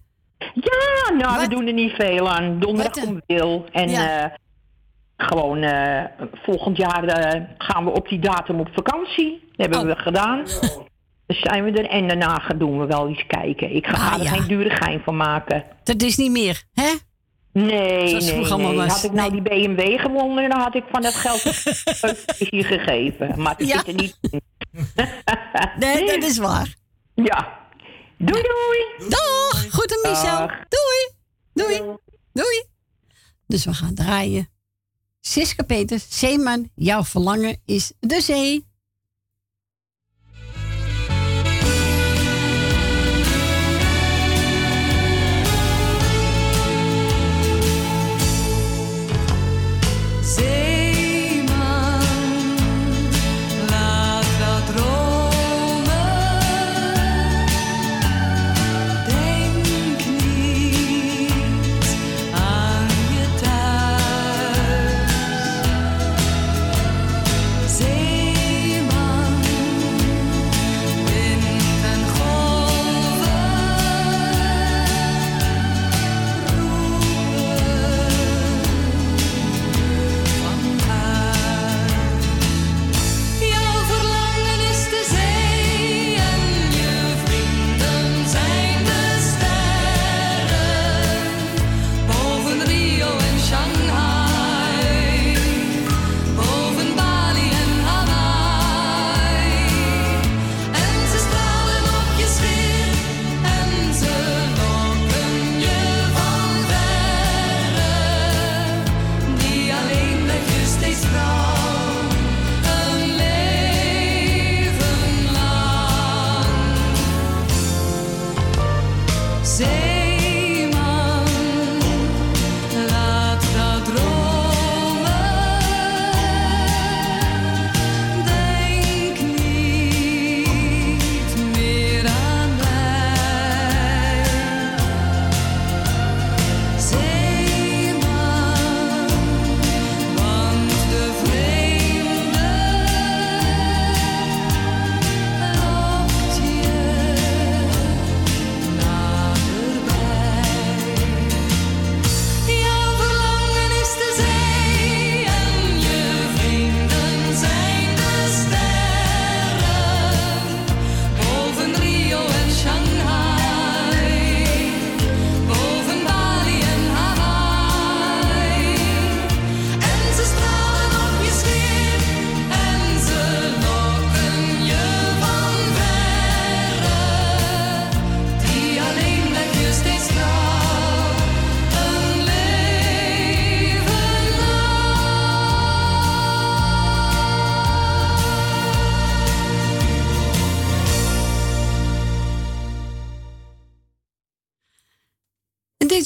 Ja, nou, we doen er niet veel aan. Donderdag komt Wil. En Ja. eh, gewoon eh, volgend jaar eh, gaan we op die datum op vakantie. Dat hebben Oh. we gedaan. Zijn we er en daarna gaan doen we wel iets kijken. Ik ga Ah, er ja. geen dure gein van maken. Dat is niet meer, hè? Nee, Zoals nee, nee. was. Had ik nou die BMW gewonnen, dan had ik van dat geld een hier gegeven. Maar het Ja. zit er niet in. Nee, dat is waar. Ja. Doei, doei. Dag. Goed en Michel. Dag. Doei. Doei. Doei. Dus we gaan draaien. Siska Peters, Zeeman, jouw verlangen is de zee.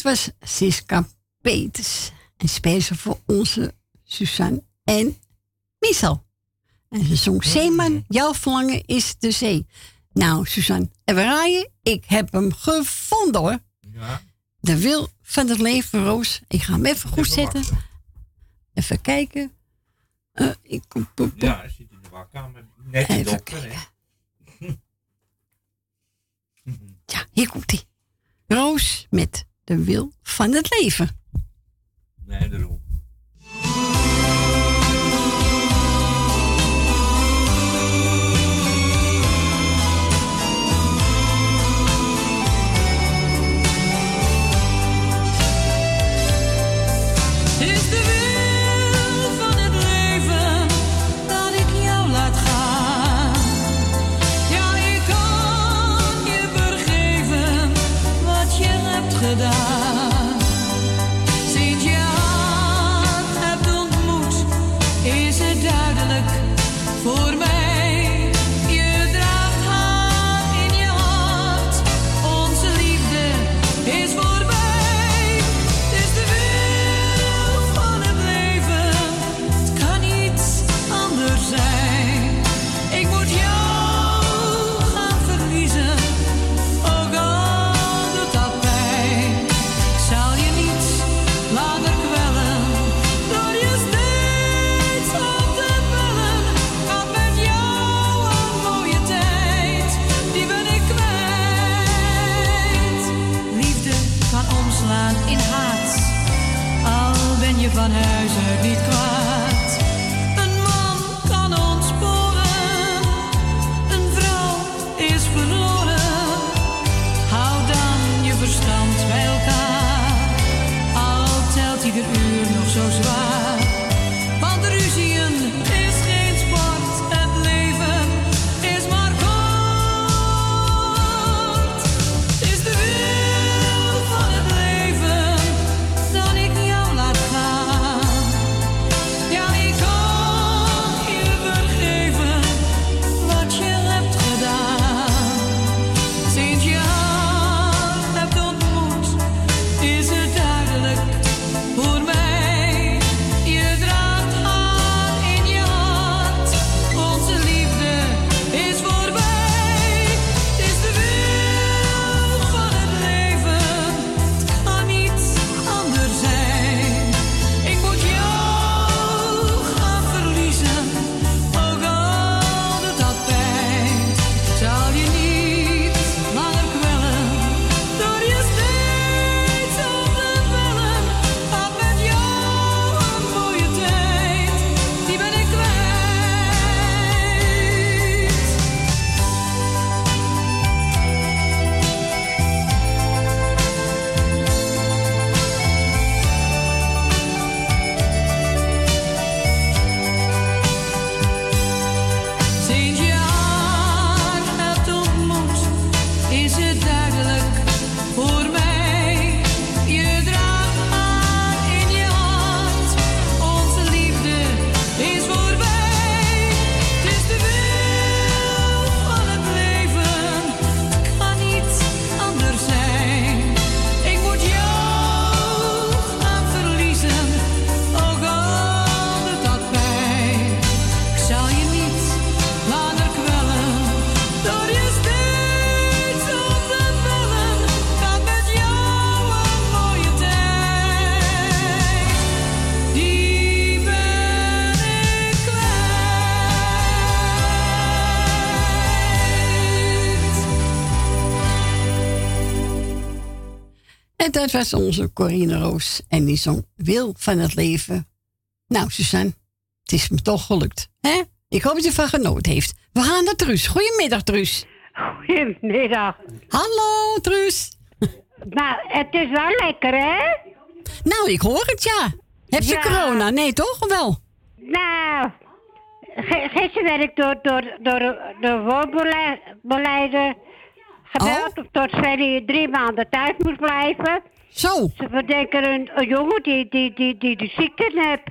Was Siska Peters. En speciaal voor onze Suzanne en Michel. En ze zong Zeeman, jouw verlangen is de zee. Nou, Suzanne, en waar ga je? Ik heb hem gevonden hoor. Ja. De wil van het leven, Roos. Ik ga hem even goed zetten. Even kijken. Eh, ik kom. Ja, hij zit in de wachtkamer. Net hè. Ja, hier komt hij. Roos met de wil van het leven. Nee, daarom. En dat was onze Corine Roos. En die zong Wil van het leven. Nou, Suzanne, het is me toch gelukt. hè? Ik hoop dat je van genoten heeft. We gaan naar Truus. Goedemiddag, Truus. Goedemiddag. Hallo, Truus. Nou, het is wel lekker, hè? Nou, ik hoor het, ja. Heb je Ja. corona? Nee, toch? Of wel? Nou, gi- gisteren werd ik door, door, door de woonbeleider gebeld Oh. tot Svenny drie maanden thuis moest blijven. Zo. Ze bedenken een, een jongen die, die, die, die de ziekte heeft.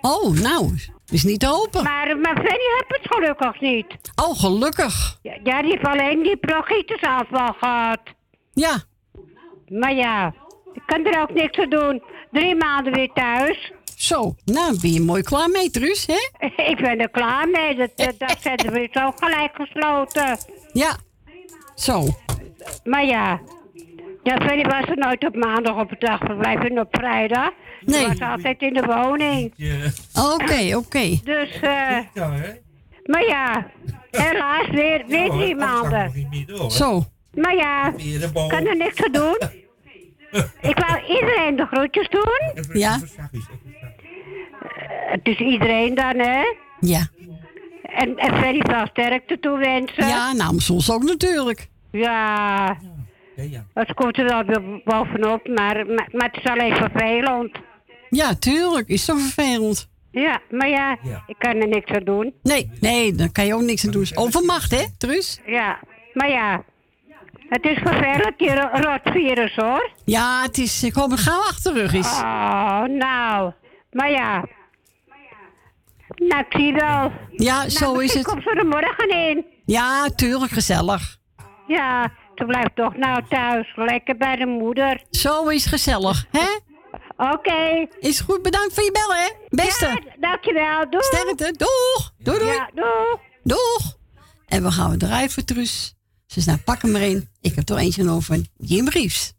Oh, nou, is niet te hopen. Maar, maar Fanny heeft het gelukkig niet. Oh, gelukkig. Ja, ja, die heeft alleen die bronchitusaanval gehad. Ja. Maar ja, Ik kan er ook niks aan doen. Drie maanden weer thuis. Zo, nou ben je mooi klaar mee, Truus, hè? Ik ben er klaar mee. Dat, dat, dat zetten we zo gelijk gesloten. Ja. Zo. Maar ja. Ja, Fanny was er nooit op maandag op het dagverblijf en op vrijdag. Nee. Ze was altijd in de woning. Oké, oké. Dus, eh... maar ja, helaas weer, weer drie maanden. Zo. Maar ja, ik kan er niks aan doen. Ik wou iedereen de groetjes doen. Ja. Het is iedereen dan, hè? Ja. En, en Ferry sterkte toewensen. Ja, namens ons ook natuurlijk. Ja. Het komt er wel bovenop, maar, maar, maar het is alleen vervelend. Ja, tuurlijk. Is toch vervelend? Ja, maar ja, ik kan er niks aan doen. Nee, nee, daar kan je ook niks aan doen. Overmacht, hè, Truus? Ja, maar ja. Het is vervelend, die ro- rotvirus, hoor. Ja, het is, ik hoop het gauw achter de rug is. Oh, nou. Maar ja. Nou, ik zie wel. Ja, Nou, zo is het. komt ze er morgen in. Ja, tuurlijk, gezellig. Ja, ze blijft toch nou thuis. Lekker bij de moeder. Zo is gezellig, hè? Oké. Is goed, bedankt voor je bellen, hè? Beste. Ja, dankjewel. Doei. Sterkte. Doeg. Doei, doei. Ja, doeg. Doeg. En we gaan weer draaien voor Truus. Dus nou, pak hem erin. Ik heb er eentje over Jim Reeves.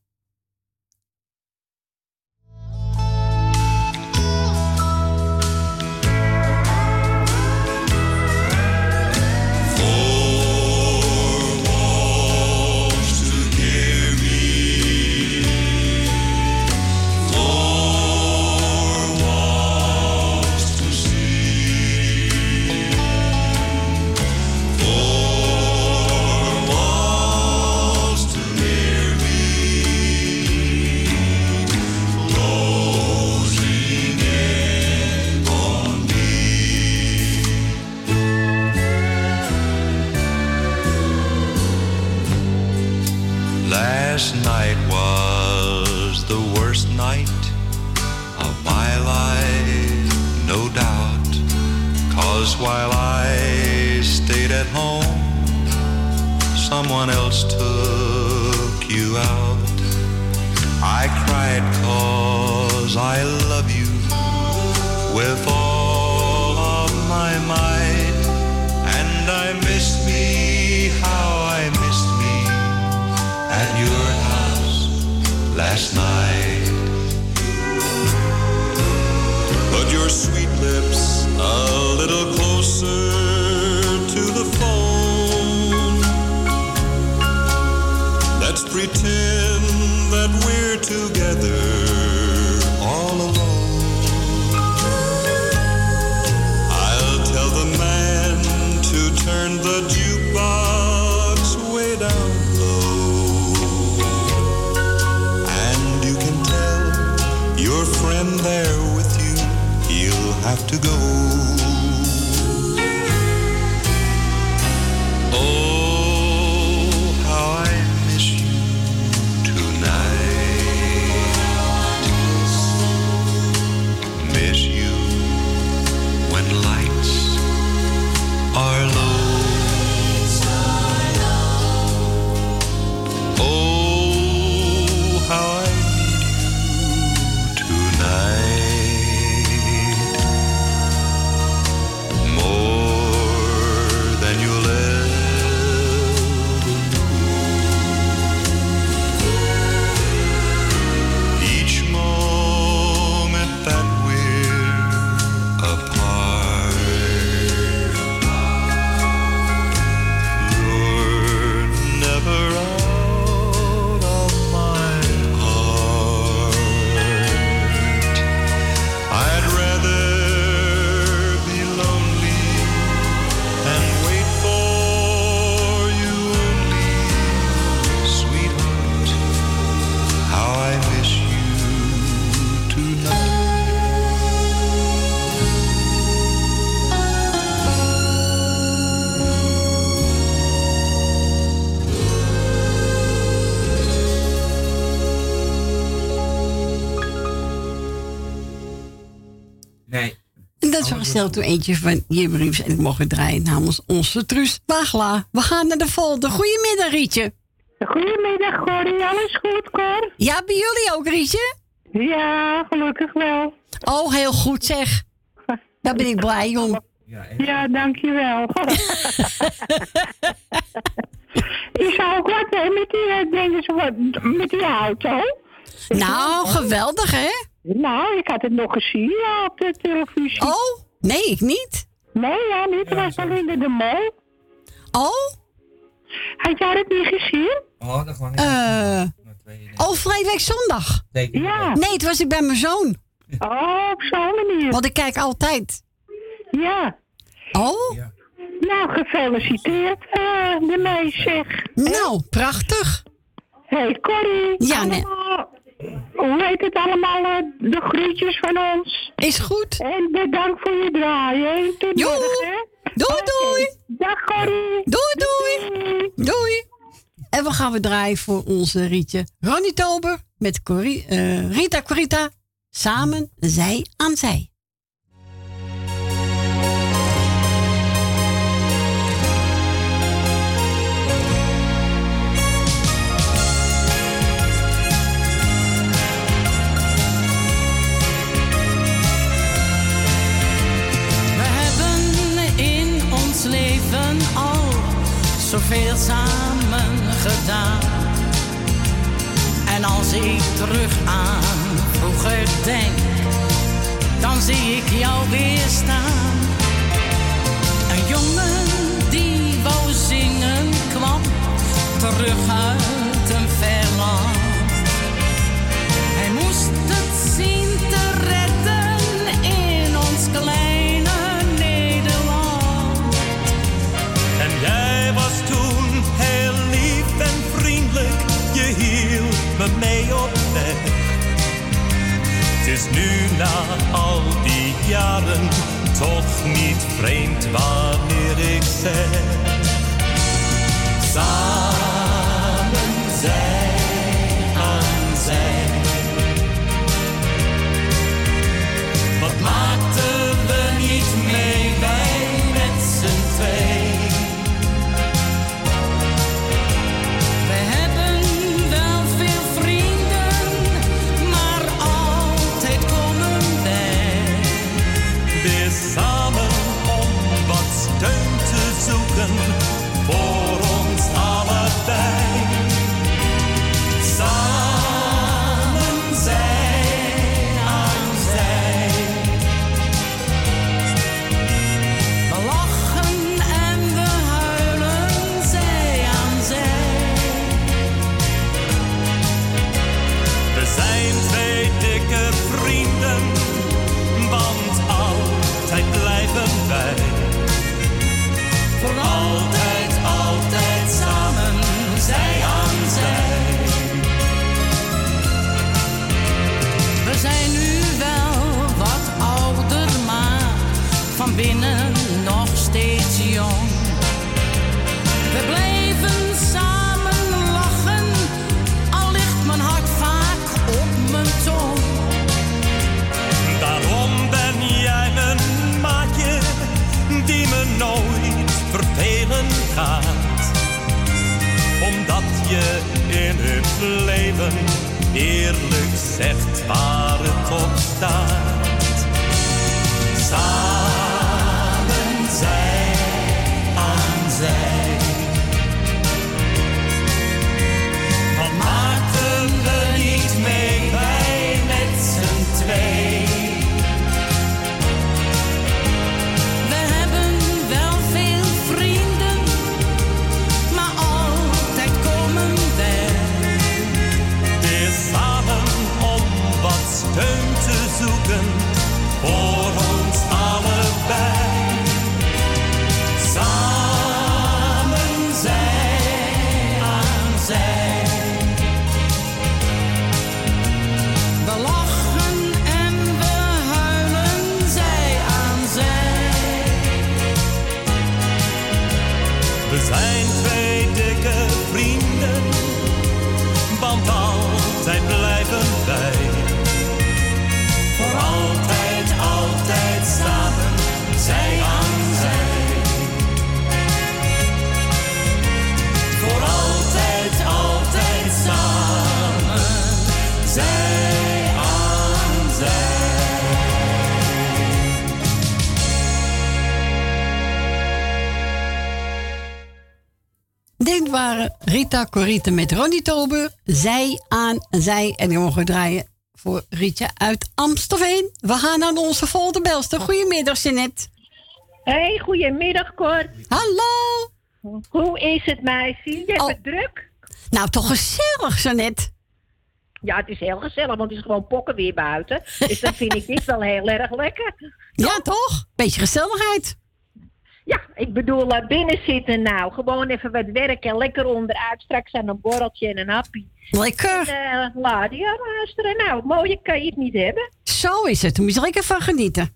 Last night was the worst night of my life, no doubt. Cause while I stayed at home, someone else took you out. I cried cause I love you with all of my might. Last night. Put your sweet lips a little closer to the phone. Let's pretend En dat is gesteld door eentje van Jim Reeves. En ik mocht het draaien namens onze Truus Wagla. We gaan naar de volgende. Goedemiddag, Rietje. Goedemiddag, Corrie. Alles goed, Cor? Ja, bij jullie ook, Rietje? Ja, gelukkig wel. Oh, heel goed zeg. Daar ben ik blij om. Ja, dankjewel. Is er ook wat hè, met die, eh, ze, wat, met die auto? Nou, geweldig hè? Nou, ik had het nog gezien ja, op de televisie. Oh, nee, ik niet. Nee, ja, niet. Het was alleen de mol. Oh? Had jij het niet gezien? Oh, dat gewoon Eh. oh, vorige week zondag. Ja. Nee, het was ik bij mijn zoon. Oh, op zo'n manier. Want ik kijk altijd. Ja. Oh? Nou, gefeliciteerd eh de meis, zeg. Nou, prachtig. hey, Corrie. Ja, nee. Hoe heet het allemaal? eh, De groetjes van ons. Is goed. En bedankt voor je draaien. Tot morgen, hè. Doei, doei. Dag, Corrie. Doei, doei. Doei. En we gaan we draaien voor onze Rietje Ronnie Tober met Corrie, eh, Rita Corita. Samen, zij aan zij. Zoveel samen gedaan. En als ik terug aan vroeger denk, dan zie ik jou weer staan. Een jongen die wou kwam terug uit Het is nu na al die jaren toch niet vreemd wanneer ik zeg. Samen zij aan zij. Leven eerlijk zegt waar het op staat. Samen zoeken voor ons allebei. Waren Rita Corita met Ronnie Tober. Zij aan zij. En die mogen draaien voor Rietje uit Amstelveen. We gaan naar onze volgende belster. Goedemiddag, Jeanette. Hey, goedemiddag Cor. Hallo. Hoe is het meisje? Je hebt Oh. het druk? Nou, toch gezellig, Jeanette. Ja, het is heel gezellig, want het is gewoon pokken weer buiten. Dus dan vind ik dit wel heel erg lekker. Ja, toch? Beetje gezelligheid. Ja, ik bedoel, eh, binnen zitten nou. Gewoon even wat werken, lekker onderuit. Straks aan een borreltje en een happy. Lekker. En, uh, radio luisteren. Nou, mooier kan je het niet hebben. Zo is het. Daar moet je er lekker van genieten.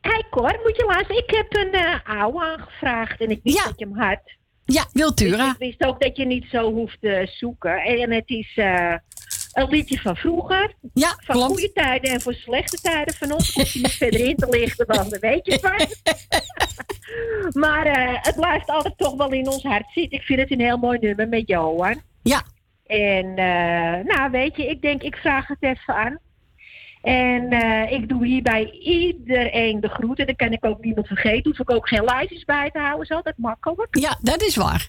Hé hey Cor, moet je luisteren. Ik heb een eh oude aangevraagd en ik wist dat je hem had. Ja, Wiltura. Dus ik wist ook dat je niet zo hoeft te zoeken. En het is eh, een liedje van vroeger. Ja, Van klopt. goede tijden en voor slechte tijden van ons. Hoef je niet verder in te lichten, dan weet je van. maar eh, het blijft altijd toch wel in ons hart zitten. Ik vind het een heel mooi nummer met Johan. Ja. En eh, nou, weet je, ik denk, ik vraag het even aan. En eh, ik doe hierbij iedereen de groeten. Dan kan ik ook niemand vergeten. Hoef ik ook geen lijstjes bij te houden. Is altijd makkelijk. Ja, dat is waar.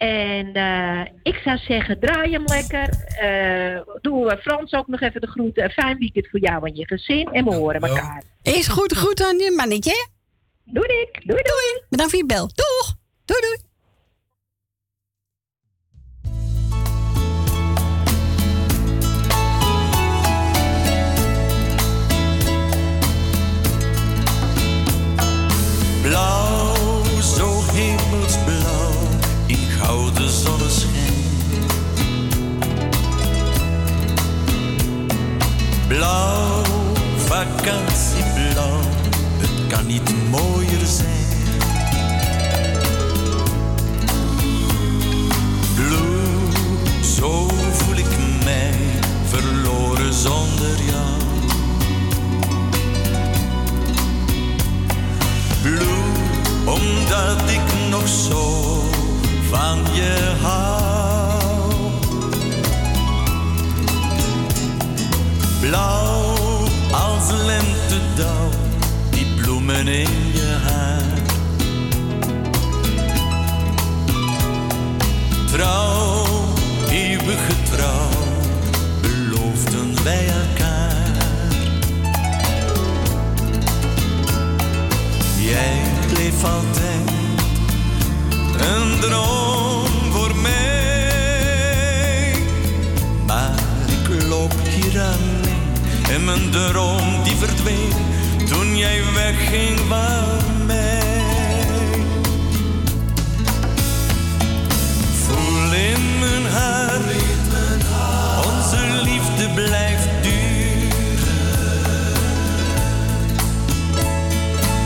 En eh, ik zou zeggen, draai hem lekker. Eh doe eh, Frans ook nog even de groeten. Een fijn weekend voor jou en je gezin. En we horen elkaar. Is goed, goed aan je mannetje. Doei, Dick. Doei, doei. Bedankt voor je bel. Doeg. Doei, doei. Blauw, vakantieblauw, het kan niet mooier zijn. Blue, zo voel ik mij verloren zonder jou. Blue, omdat ik nog zo van je hou. Blauw als lentedauw, die bloemen in je haar. Trouw, eeuwige trouw, beloofden wij elkaar. Jij bleef altijd een droom en mijn droom die verdween toen jij wegging van mij. Voel in mijn hart, onze liefde blijft duren.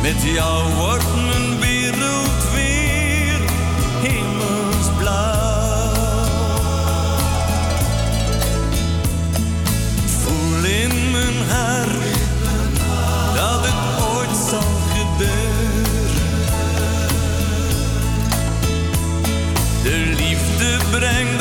Met jou wordt mijn brengt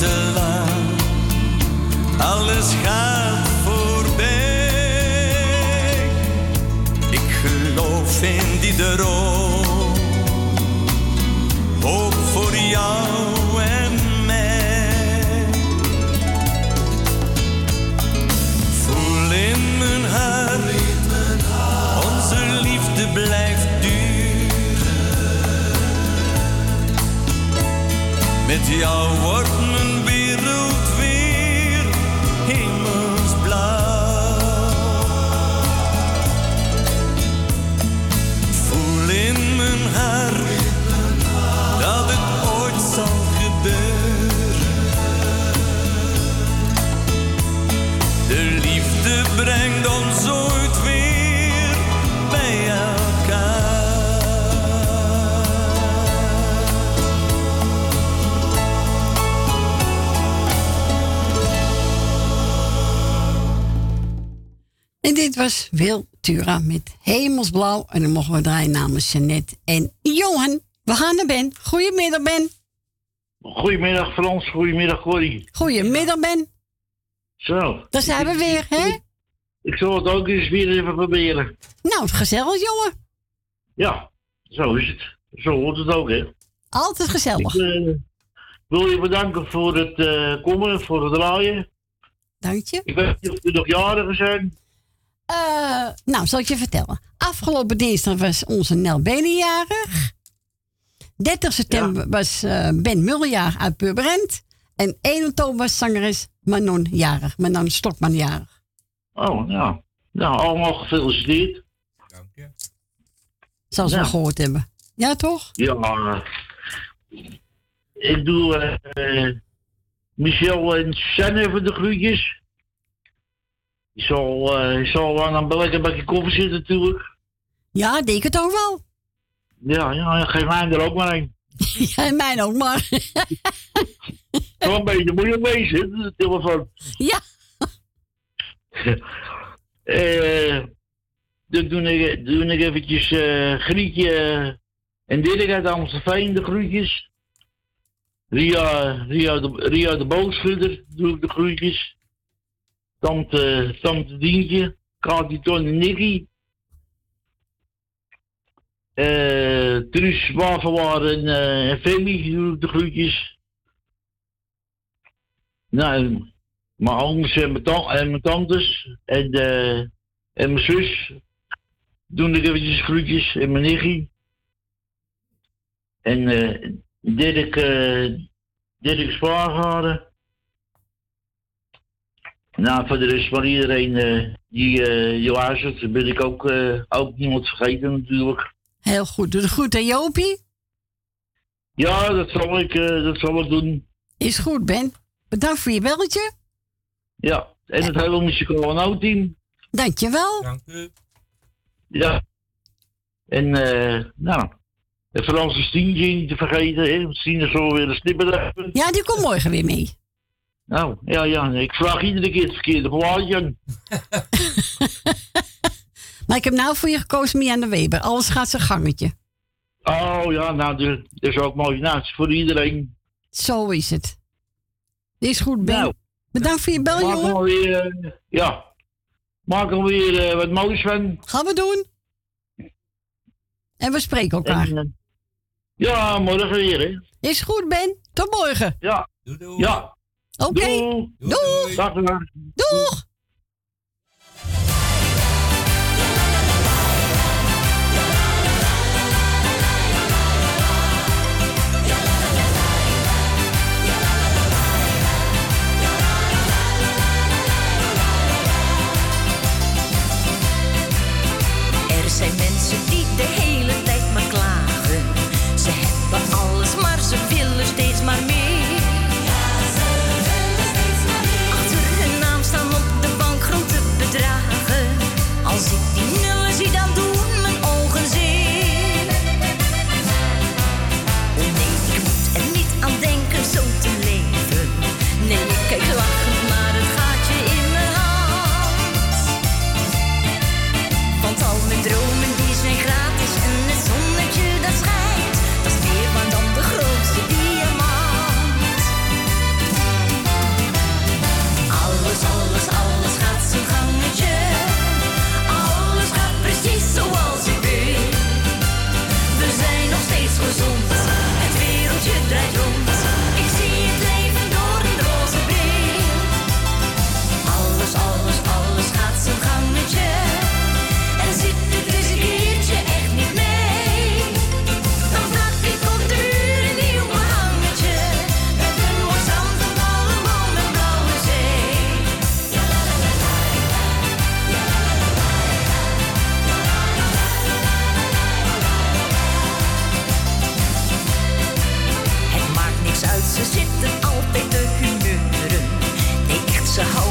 te alles gaat voorbij. Ik geloof in die droom, hoop voor jou en mij. Voel in mijn hart, onze liefde blijft duren. Met jou wordt dit was Wil Tura met Hemelsblauw. En dan mogen we draaien namens Jeannette en Johan. We gaan naar Ben. Goedemiddag, Ben. Goedemiddag Frans, goedemiddag Corrie. Goedemiddag, Ben. Zo. Daar zijn we weer, hè? Ik zal het ook eens weer even proberen. Nou, gezellig, jongen. Ja, zo is het. Zo hoort het ook, hè. Altijd gezellig. Ik eh, wil je bedanken voor het eh, komen, voor het draaien. Dank je. Ik weet niet of er nog jarigen zijn. Eh, nou, zal ik je vertellen. Afgelopen dinsdag was onze Nel Benen jarig. 30 september was eh, Ben Mullenjaar uit Purmerend. En 1 oktober was zangeres Manon jarig. Manon Stokman jarig. Oh, ja. Nou, allemaal gefeliciteerd. Zoals we Ja. gehoord hebben. Ja, toch? Ja, ik doe eh, Michel en Suzanne even de groetjes. Die zal, eh, die zal aan een lekker bakje koffie zitten natuurlijk. Ja, denk het ook wel. Ja, ja, geef mij er ook maar een. ja, en mijn ook maar. Zo een beetje moeilijk wezen, de telefoon. Ja. Eh, dan doe ik, doe ik eventjes eh Grietje en Dirk uit Amstelveen de groetjes. Ria, Ria, de, Ria de Boogschutter doe ik de groetjes. Tante, Tante Dientje, Kati Ton Nicky. Eh Truus Wagenwaar en, eh, en Femi de groetjes. Nou, mijn ooms en mijn, ta- en mijn tantes en, eh, en mijn zus doen ik eventjes groetjes en mijn nichtje. En eh Dirk, eh Dirk Spaargade. Nou, voor de rest van iedereen eh, die eh je luistert, ben ik ook, eh, ook niemand vergeten natuurlijk. Heel goed. Doe het goed, hè, Jopie? Ja, dat zal ik, eh, dat zal ik doen. Is goed, Ben. Bedankt voor je belletje. Ja, en het hele muzikale team. Dankjewel. Dank u. Ja. En eh, nou, de Franse Stientje niet te vergeten, hè. Is zo weer een snipper hebben. Ja, die komt morgen weer mee. Nou, ja, ja, ik vraag iedere keer het verkeerde plaatje. Maar ik heb nou voor je gekozen, Mianne Weber. Alles gaat zijn gangetje. Oh ja, nou, dat is ook mooi. Nou, het is voor iedereen. Zo is het. Is goed, Ben. Nou. Bedankt voor je bel, Maak jongen. weer, eh, ja, maak er weer eh, wat moois van. Gaan we doen. En we spreken elkaar. En, eh, ja, morgen weer, hè. Is goed, Ben. Tot morgen. Ja. Ja. Oké. Doeg. Doeg. Dag, dag. Doeg. Er zijn mensen die de hele tijd maar klagen. Ze hebben alles, maar ze willen steeds maar meer. Als Nee, echt,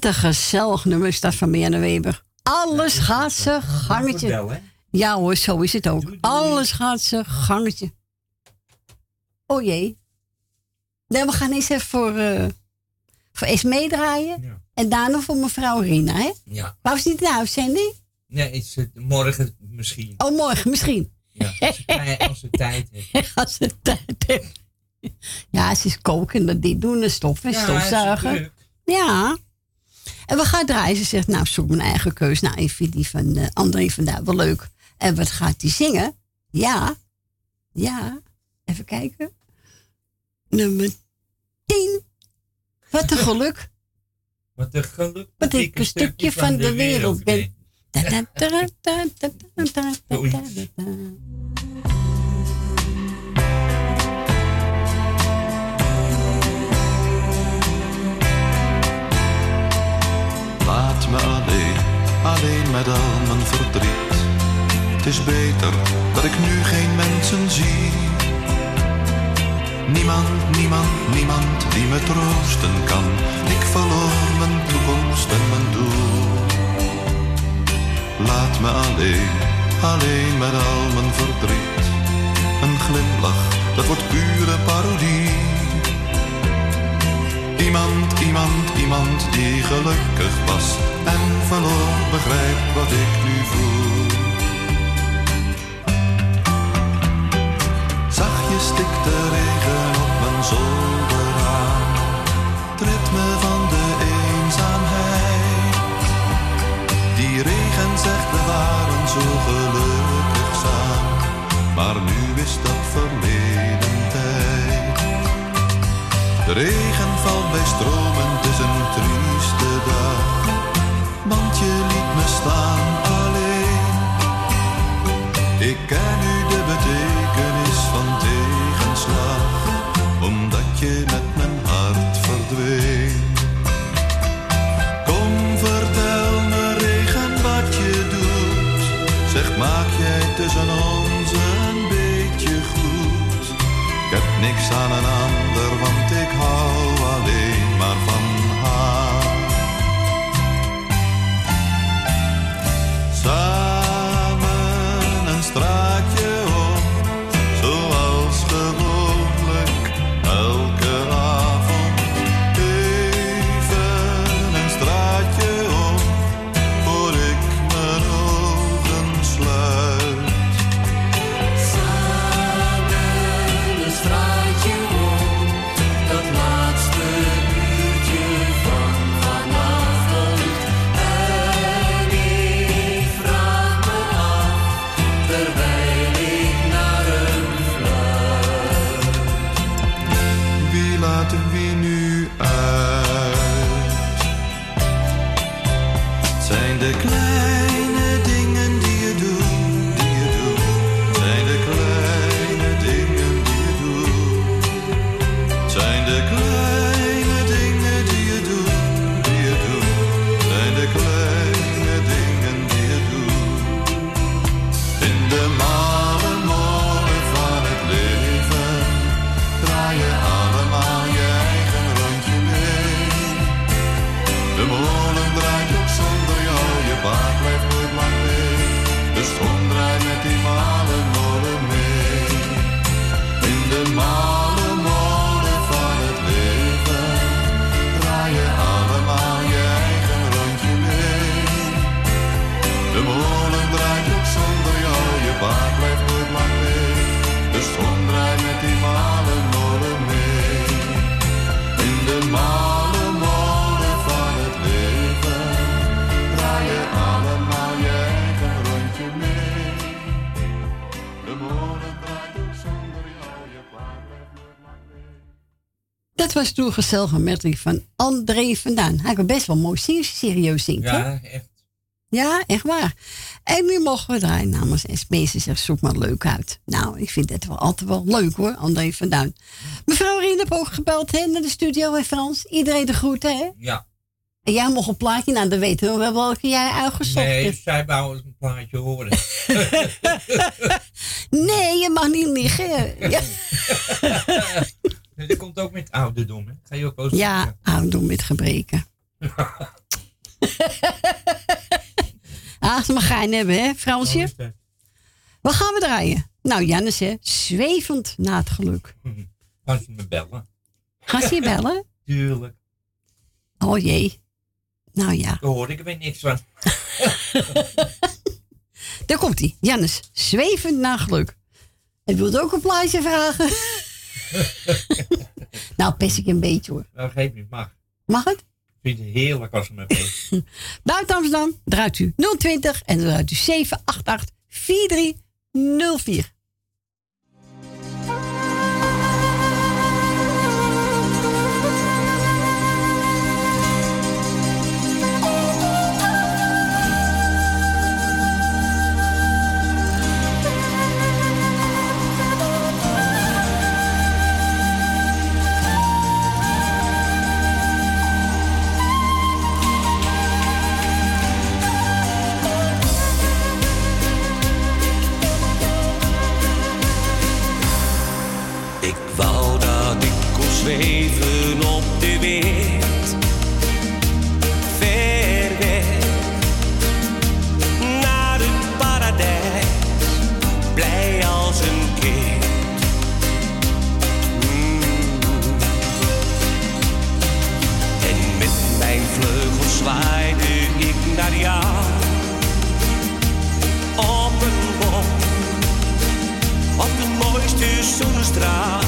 Wat een gezellig nummer is dat van Mirjana Weber. Alles gaat zijn gangetje. Ja hoor, zo is het ook. Alles gaat zijn gangetje. Oh jee. Nee, we gaan eens even voor, eh voor draaien. En daarna voor mevrouw Rina, hè? Ja. Wou ze niet in de uitzending? Nee, is het morgen misschien. Oh, morgen misschien. Ja, als ze, ze tijd heeft. Als ze tijd heeft. Ja, ze is koken, dat die doen, de stof en Ja, stofzuigen. is. Ja. En we gaan draaien. Ze zegt, nou, zoek mijn eigen keus. Nou, ik vind die van eh, André vandaag wel leuk. En wat gaat die zingen? Ja. Ja. Even kijken. Nummer 10. Wat een geluk. Wat een geluk Dat ik een stukje van de wereld ben. Laat me alleen, alleen met al mijn verdriet. Het is beter dat ik nu geen mensen zie. Niemand, niemand, niemand die me troosten kan. Ik verloor mijn toekomst en mijn doel. Laat me alleen, alleen met al mijn verdriet. Een glimlach, dat wordt pure parodie. Iemand, iemand, iemand die gelukkig was en verloor, begrijpt wat ik nu voel. Zachtjes stikt de regen op mijn zolderraam, het ritme van de eenzaamheid. Die regen zegt we waren zo gelukkig samen, maar nu is dat De regen valt bij stromen, het is een trieste dag. Want je liet me staan alleen. Ik ken nu de betekenis van tegenslag, omdat je met mijn hart verdween. Kom, vertel me regen wat je doet. Zeg, maak jij tussen ons was toen gezellige medley van André vandaan. Hij kan best wel mooi zingen, serieus zingt. hè? Ja, echt. Ja, echt waar. En nu mogen we draaien namens. Ze zegt, zoek maar leuk uit. Nou, ik vind het wel altijd wel leuk hoor, André van Duin. Mevrouw Rien heb ook gebeld hè, naar de studio in Frans. Iedereen de groeten, hè? Ja. En jij mocht een plaatje, nou dan weten we wel welke jij uitgezocht Nee, hebt. zij wou een plaatje horen. Nee, je mag niet liegen. Ja, Dat komt ook met ouderdom, hè? Ga je ook wel ja ouderdom met gebreken. ah, ze mag gein hebben, hè, Fransje? Wat gaan we draaien? Nou, Jannes, hè, zwevend na het geluk. Gaan ze me bellen? Gaan ze je bellen? Tuurlijk. Oh jee. Nou ja. Daar hoor ik weer niks van. Daar komt hij. Jannes, zwevend naar geluk. En wilt ook een plaatje vragen? nou, pest ik een beetje hoor. Nou, geef niet, mag. Mag het? Ik vind het heerlijk als ze me bellen. Buiten Amsterdam draait u 020 en dan draait u 788 4304. Mooiste zonnestraal. Alleen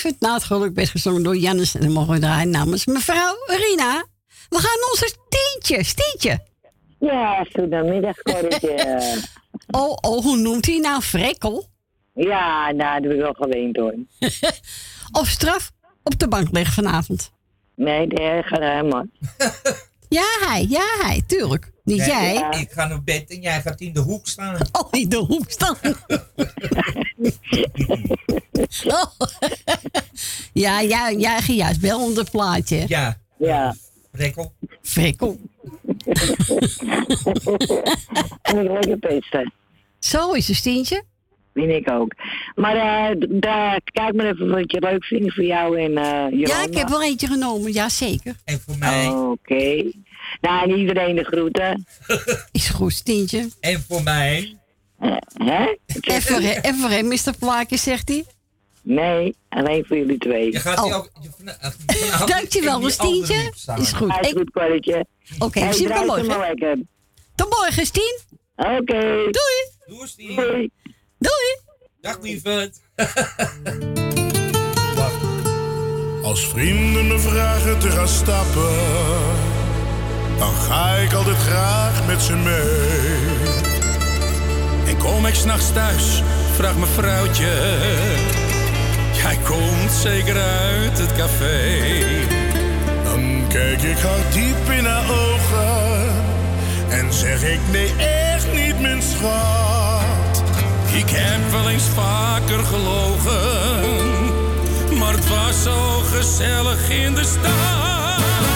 Zwevend na het geluk werd gezongen door Jannes. En dan mogen we draaien namens mevrouw Rina. We gaan onze Stientje, Stientje. Ja, goedemiddag, Corretje. Oh, oh, hoe noemt hij nou? Frekkel? ja, nou, dat heb ik wel gewend hoor. Of straf op de bank liggen vanavond? Nee, daar gaat hij maar. Ja, hij, ja, hij, tuurlijk. Niet Nee, jij. Ik, ik ga naar bed en jij gaat in de hoek staan. Oh, in de hoek staan. Oh. Ja, ja, jij ging juist wel onder het plaatje. Ja. Ja. Frekkel. Frekkel. En ik lekker pesten. Zo is het, Stientje. Vind ik ook. Maar eh, daar, kijk maar even wat je leuk vindt voor jou en eh Jolanda. Ja, ik heb wel eentje genomen, ja zeker. En voor mij. Oké. Nou, en iedereen de groeten. Is goed, Stientje. En voor mij. Hè? En voor, hem- en voor hem, Mr. Plaatje, zegt hij. Nee, alleen voor jullie twee. Je gaat Oh. ook. je- Dankjewel, in die andere Stientje. hoek staan. Is goed. Is Ik- goed. Oké, we zien ze morgen. Tot morgen, Stien. Oké. Doei. Doei, Stien. Doei. Doei. Dag, lieverd. Als vrienden me vragen te gaan stappen, dan ga ik altijd graag met ze mee. En kom ik s'nachts thuis, vraagt mijn vrouwtje. Jij komt zeker uit het café. Dan kijk ik haar diep in haar ogen en zeg ik nee, echt niet, mijn schat. Ik heb wel eens vaker gelogen, maar het was zo gezellig in de stad.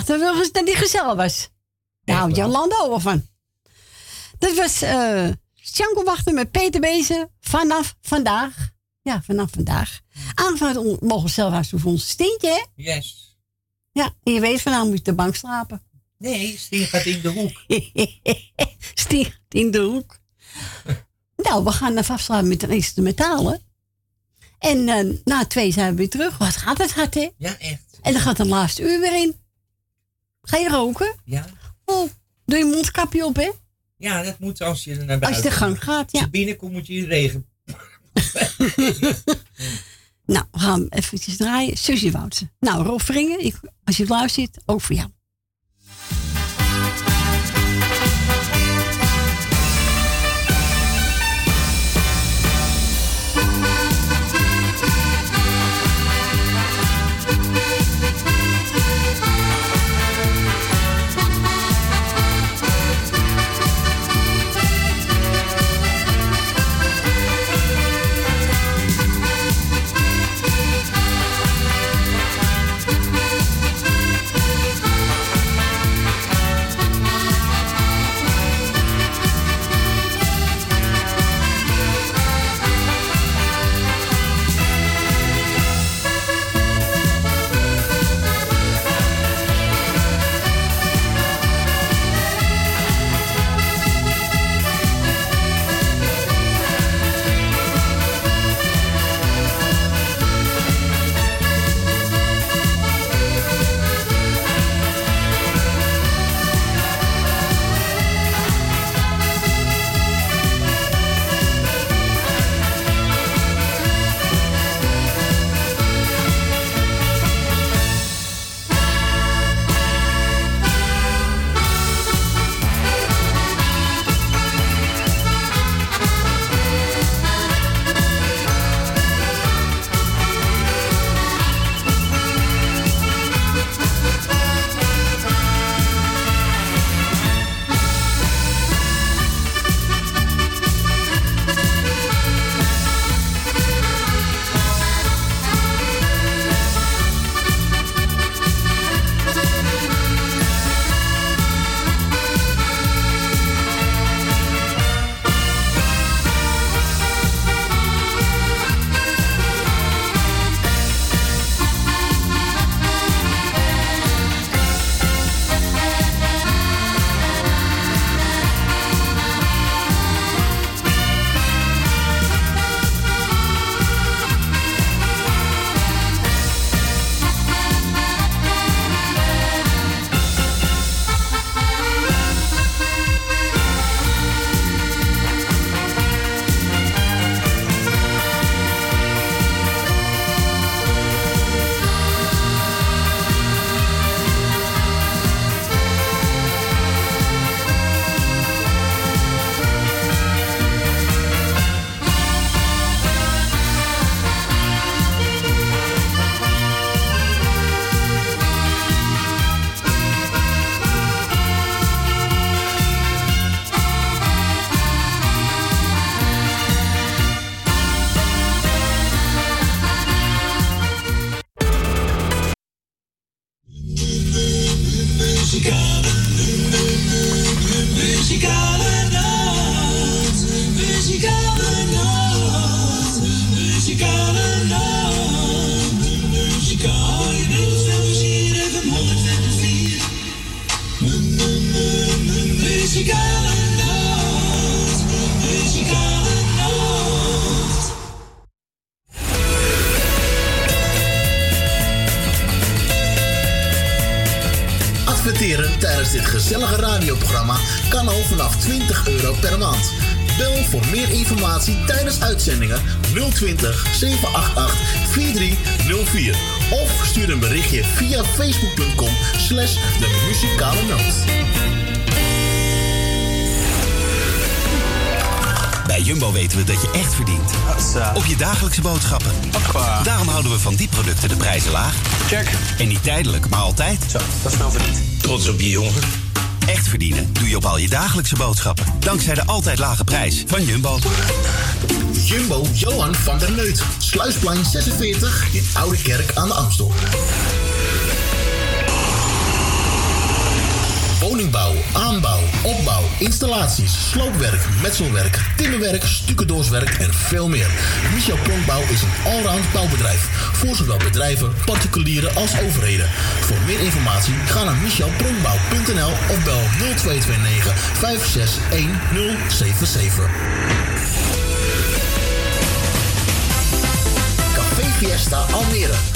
Ik dacht dat die gezellig was. Daar houdt Jolanda over van. Dat was Wachten met Peter Bezen vanaf vandaag. Ja, vanaf vandaag. Aangevraagd om- mogen zelf voor ons steentje, hè? Yes. Ja, en je weet vanavond moet je de bank slapen. Nee, Stien gaat in de hoek. Stier in de hoek. nou, we gaan even afsluiten met de instrumentalen. En eh, na twee zijn we weer terug. Wat gaat het hard, hè? Ja, echt. En dan gaat het laatste uur weer in. Ga je roken? Ja. Oh, doe je mondkapje op, hè? Ja, dat moet als je er naar Als buiten je de gang gaat, ja. Als je binnenkomt moet je in regen. Nou, we gaan eventjes draaien. Susie Woutsen. Nou, ik, als je luistert, ook voor jou. Je dagelijkse boodschappen. Daarom houden we van die producten de prijzen laag. Check. En niet tijdelijk, maar altijd. Zo, dat is wel verdiend. Trots op je jongen. Echt verdienen doe je op al je dagelijkse boodschappen. Dankzij de altijd lage prijs van Jumbo. Jumbo Johan van der Neut. Sluisplein 46 in Oude Kerk aan de Amstel. Woningbouw, aanbouw, opbouw, installaties, sloopwerk, metselwerk, timmerwerk, stucadoorswerk en veel meer. Michel Pronkbouw is een allround bouwbedrijf. Voor zowel bedrijven, particulieren als overheden. Voor meer informatie ga naar michelpronkbouw.nl of bel 0229 561077. Café Fiesta Almere.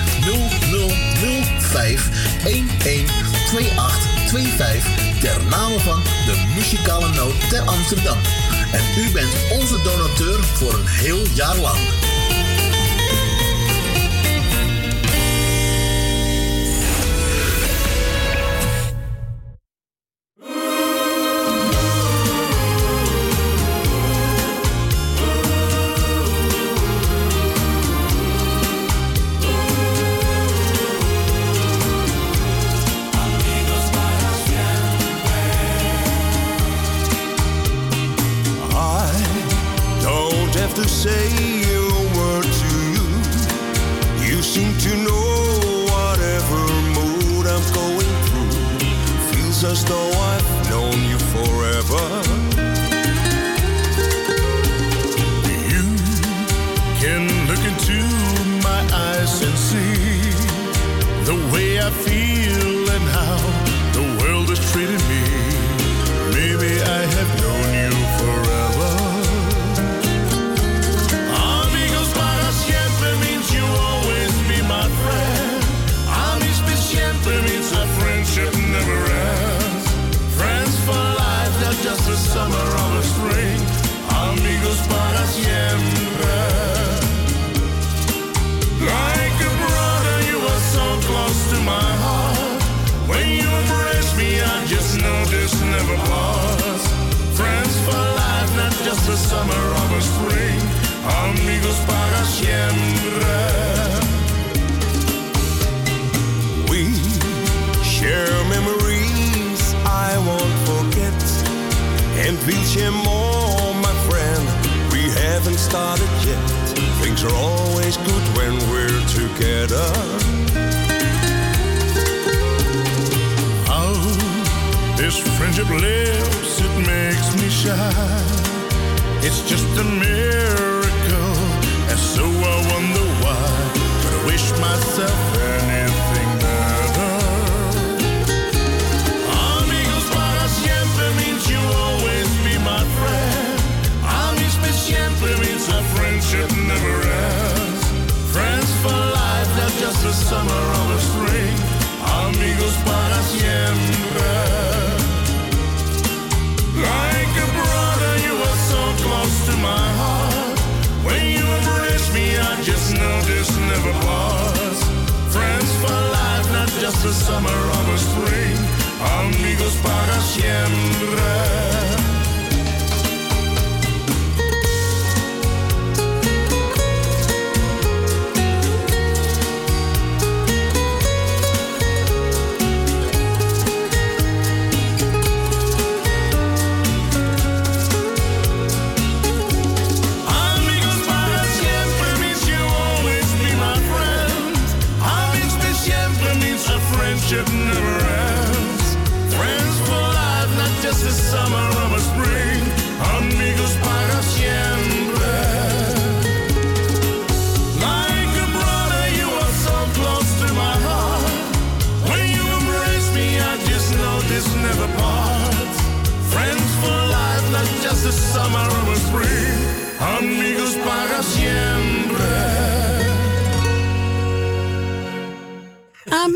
0005 112825 ter name van de muzikale noot ter Amsterdam. En u bent onze donateur voor een heel jaar lang. Have to say a word to you. You seem to know whatever mood I'm going through. Feels as though I've known you forever. amigos para siempre. We share memories I won't forget, and we'll share more, my friend. We haven't started yet. Things are always good when we're together. How this friendship lives, it makes me shy. It's just a mirror wish myself anything better. Amigos para siempre means you always be my friend. Amis per siempre means our friendship never ends. Friends for life, not just the summer or the spring. Amigos para siempre. Like a brother, you are so close to my heart. When you embrace me, I just know never parts. Friends for life, not just the summer or a spring. Amigos para siempre.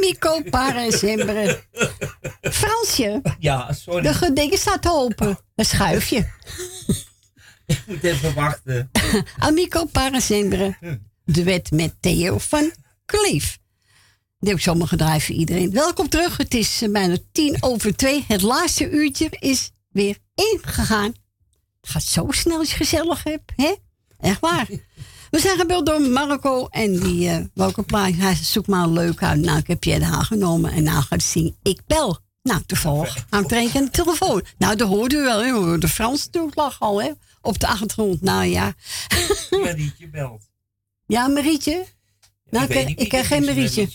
Amico para sempre. Fransje, Ja, sorry. de gedingen staat open. Een schuifje. Ik moet even wachten. Amico para sempre. Duet met Theo van Kleef. Die heb ik zomaar gedraaid voor iedereen. Welkom terug. Het is eh, bijna tien over twee. Het laatste uurtje is weer ingegaan. Het gaat zo snel als je gezellig hebt. Hè? Echt waar. We zijn gebeld door Marco en die eh welke plaat. Hij zoekt maar een leuk uit. Nou, ik heb je de haar genomen en nou gaat zingen. Ik bel. Nou, toevallig aan het aan de telefoon. Nou, dat hoorde u wel. hè. De Frans lag al, hè? Op de achtergrond. Nou ja. Marietje belt. Ja, Marietje? Nou, ik, niet ik, heb geen Marietje.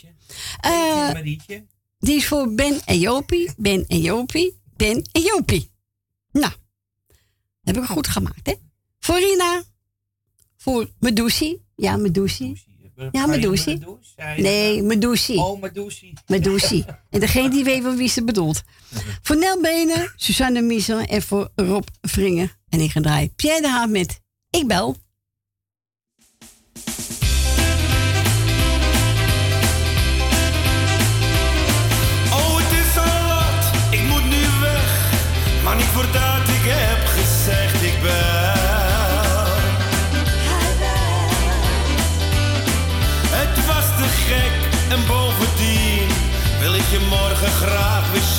Eh, Marietje? die is voor Ben en Jopie. Ben en Jopie. Ben en Jopie. Nou, heb ik goed gemaakt, hè? Voor Rina. Voor Medusi. Ja, Medusi. Ja, Medusi. Nee, Medusi. Oh, Medusi. Medusi. En degene die weet wel wie ze bedoelt. Voor Nel Benen, Suzanne Miesel en voor Rob Vringen. En ik ga draaien Pierre de Haan met Ik Bel. Oh, het is al laat, ik moet nu weg. Maar niet ik morgen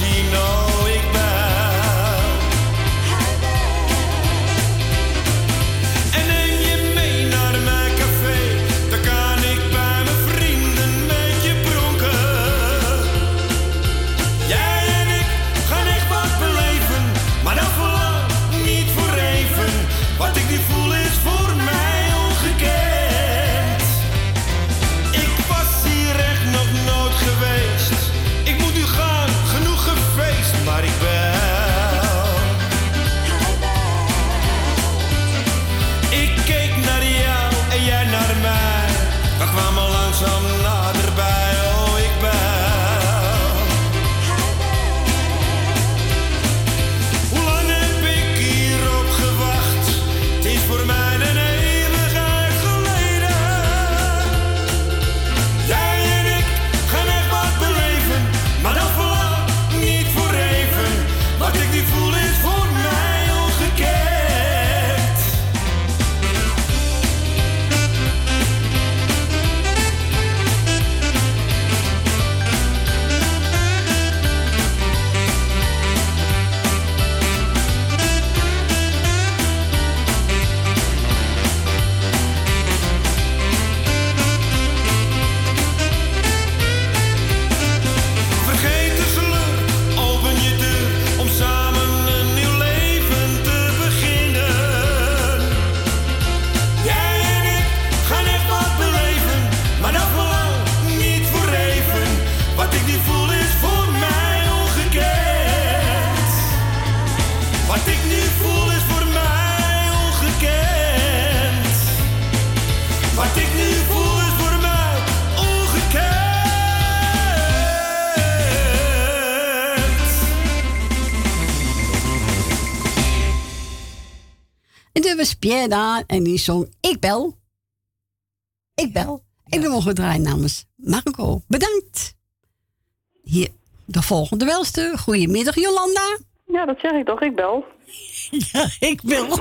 Pierre Daan en die zong Ik bel. Ik bel. Ik ben mogen draaien namens Marco. Bedankt. Hier, de volgende welste. Goedemiddag, Jolanda. Ja, dat zeg ik toch. Ik bel. Ja, ik bel.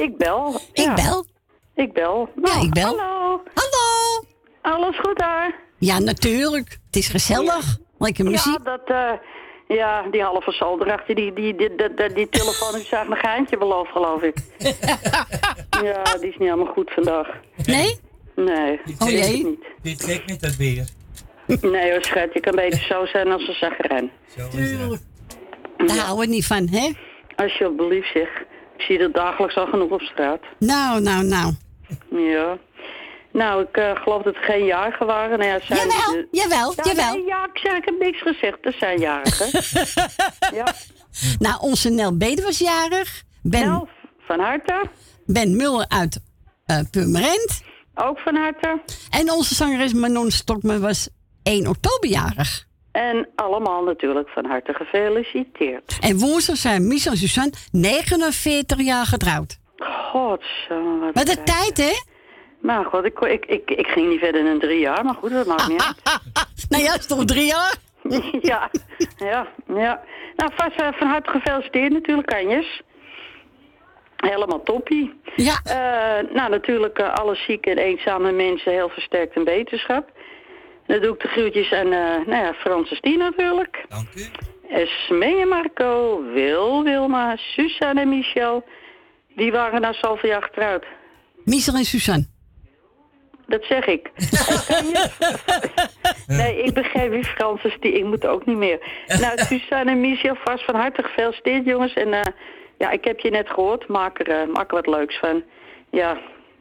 ik bel. Ik bel. Ik bel. Ja, Nou, ik bel. Hallo. Hallo. Alles goed daar? Ja, natuurlijk. Het is gezellig. Lekker muziek. Ja, dat, eh, ja, die halve sol erachter, die, die, die, die, die, die telefoon is eigenlijk een geintje beloofd, geloof ik. ja, die is niet helemaal goed vandaag. Nee? Nee. Oh, weet jee. ik niet. Dit trekt met dat weer. Nee hoor, schat, je kan beter zo zijn als een zagrijn. Tuurlijk. Daar houden we niet van, hè? Alsjeblieft zeg. Ik zie dat dagelijks al genoeg op straat. Nou, nou, nou. Ja. Nou, ik eh, geloof dat er geen jarigen waren. Nou ja, zijn Jawel, de- jawel, ja, jawel. Nee, ja, ik zeg, ik heb niks gezegd. Er zijn jarigen. ja. Nou, onze Nel Bede was jarig. Ben, van harte. Ben Muller uit eh Purmerend. Ook van harte. En onze zangeres Manon Stokman was 1 oktober jarig. En allemaal natuurlijk van harte gefeliciteerd. En woensdag zijn Mies en Suzanne 49 jaar getrouwd. Godsamme, wat een tijd, hè? Maar god, ik, ik, ik, ik ging niet verder dan drie jaar, maar goed, dat maakt niet uit. nou ja, is toch drie jaar? ja, ja, ja. Nou, vast eh, van harte gefeliciteerd natuurlijk, Anjes. Helemaal toppie. Ja. nou, natuurlijk eh, alle zieke en eenzame mensen heel versterkt in wetenschap. Dan doe ik de groetjes aan, eh nou ja, Frans en Stien natuurlijk. Dank u. Esmee en Marco, Wil, Wilma, Suzanne en Michel. Die waren nou zoveel jaar getrouwd. Michel en Suzanne. Dat zeg ik. Nee, ik begrijp wie Frans is die. Ik moet ook niet meer. Nou, Suzanne en Michel, vast van harte gefeliciteerd, jongens. En eh, ja, ik heb je net gehoord. Maak er, eh, maak er wat leuks van. Ja,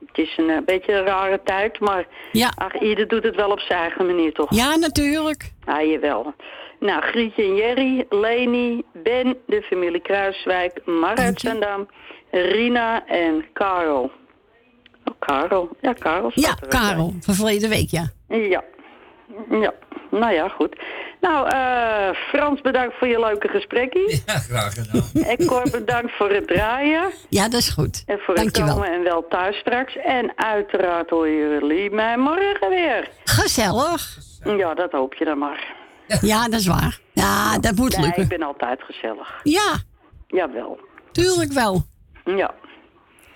het is een eh, beetje een rare tijd, maar ja. ach, ieder doet het wel op zijn eigen manier, toch? Ja, natuurlijk. Ah, jawel. Nou, Grietje en Jerry, Leni, Ben, de familie Kruiswijk, Mar uit Zandam, Rina en Karel. Oh, Karel. Ja, Karel Ja, Karel, van verleden week, ja. bij. Ja. Ja, nou ja, goed. Nou, eh Frans, bedankt voor je leuke gesprekje. Ja, graag gedaan. En Cor, bedankt voor het draaien. Ja, dat is goed. En voor Dankjewel. het komen en wel thuis straks. En uiteraard hoor jullie mij morgen weer. Gezellig. Ja, dat hoop je dan maar. Ja, dat is waar. Ja, dat moet Nee, lukken. ik ben altijd gezellig. Ja, Jawel. tuurlijk wel. Ja.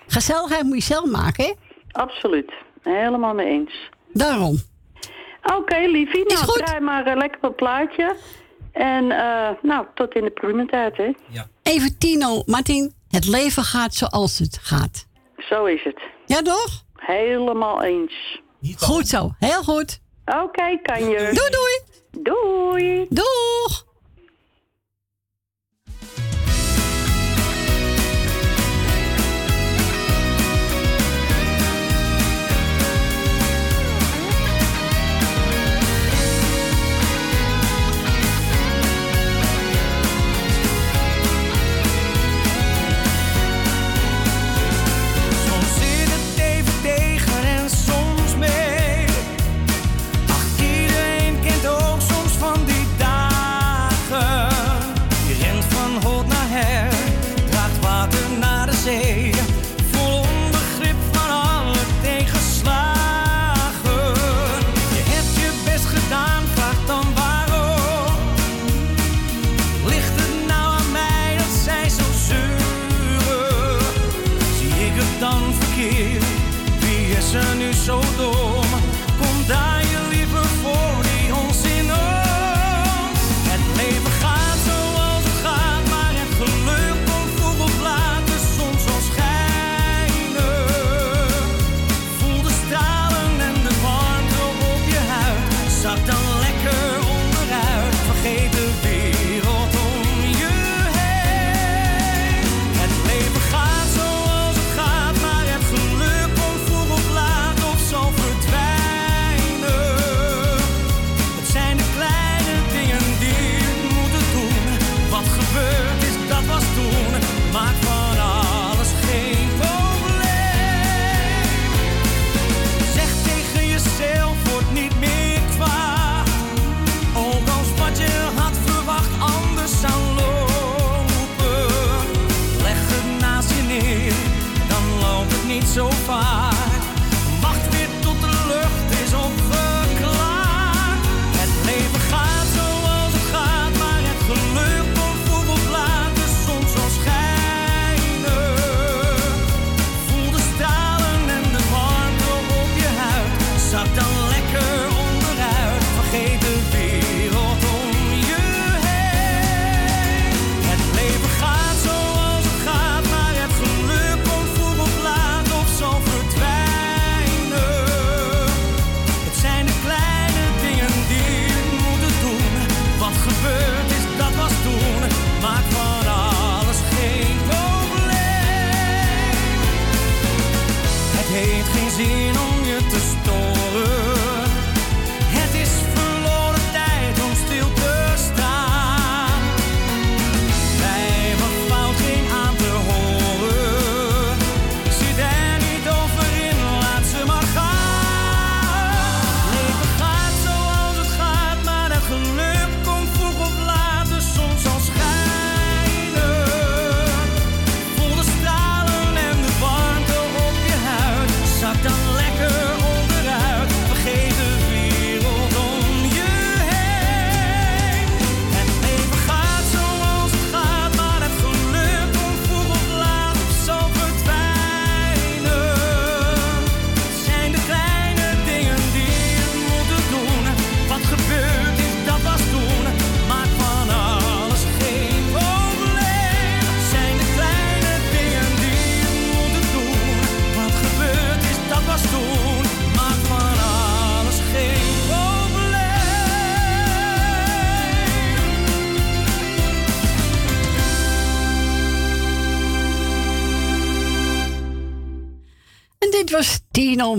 Gezelligheid moet je zelf maken, hè? Absoluut. Helemaal mee eens. Daarom. Oké, liefie. Is Nou, goed. draai maar eh, lekker een plaatje. En eh, nou, tot in de prumentijd, hè. Even Tino, Martin. Het leven gaat zoals het gaat. Zo is het. Ja, toch? Helemaal eens. Goed zo. Heel goed. Oké, kan je. Doei, doei. Doei. Doeg.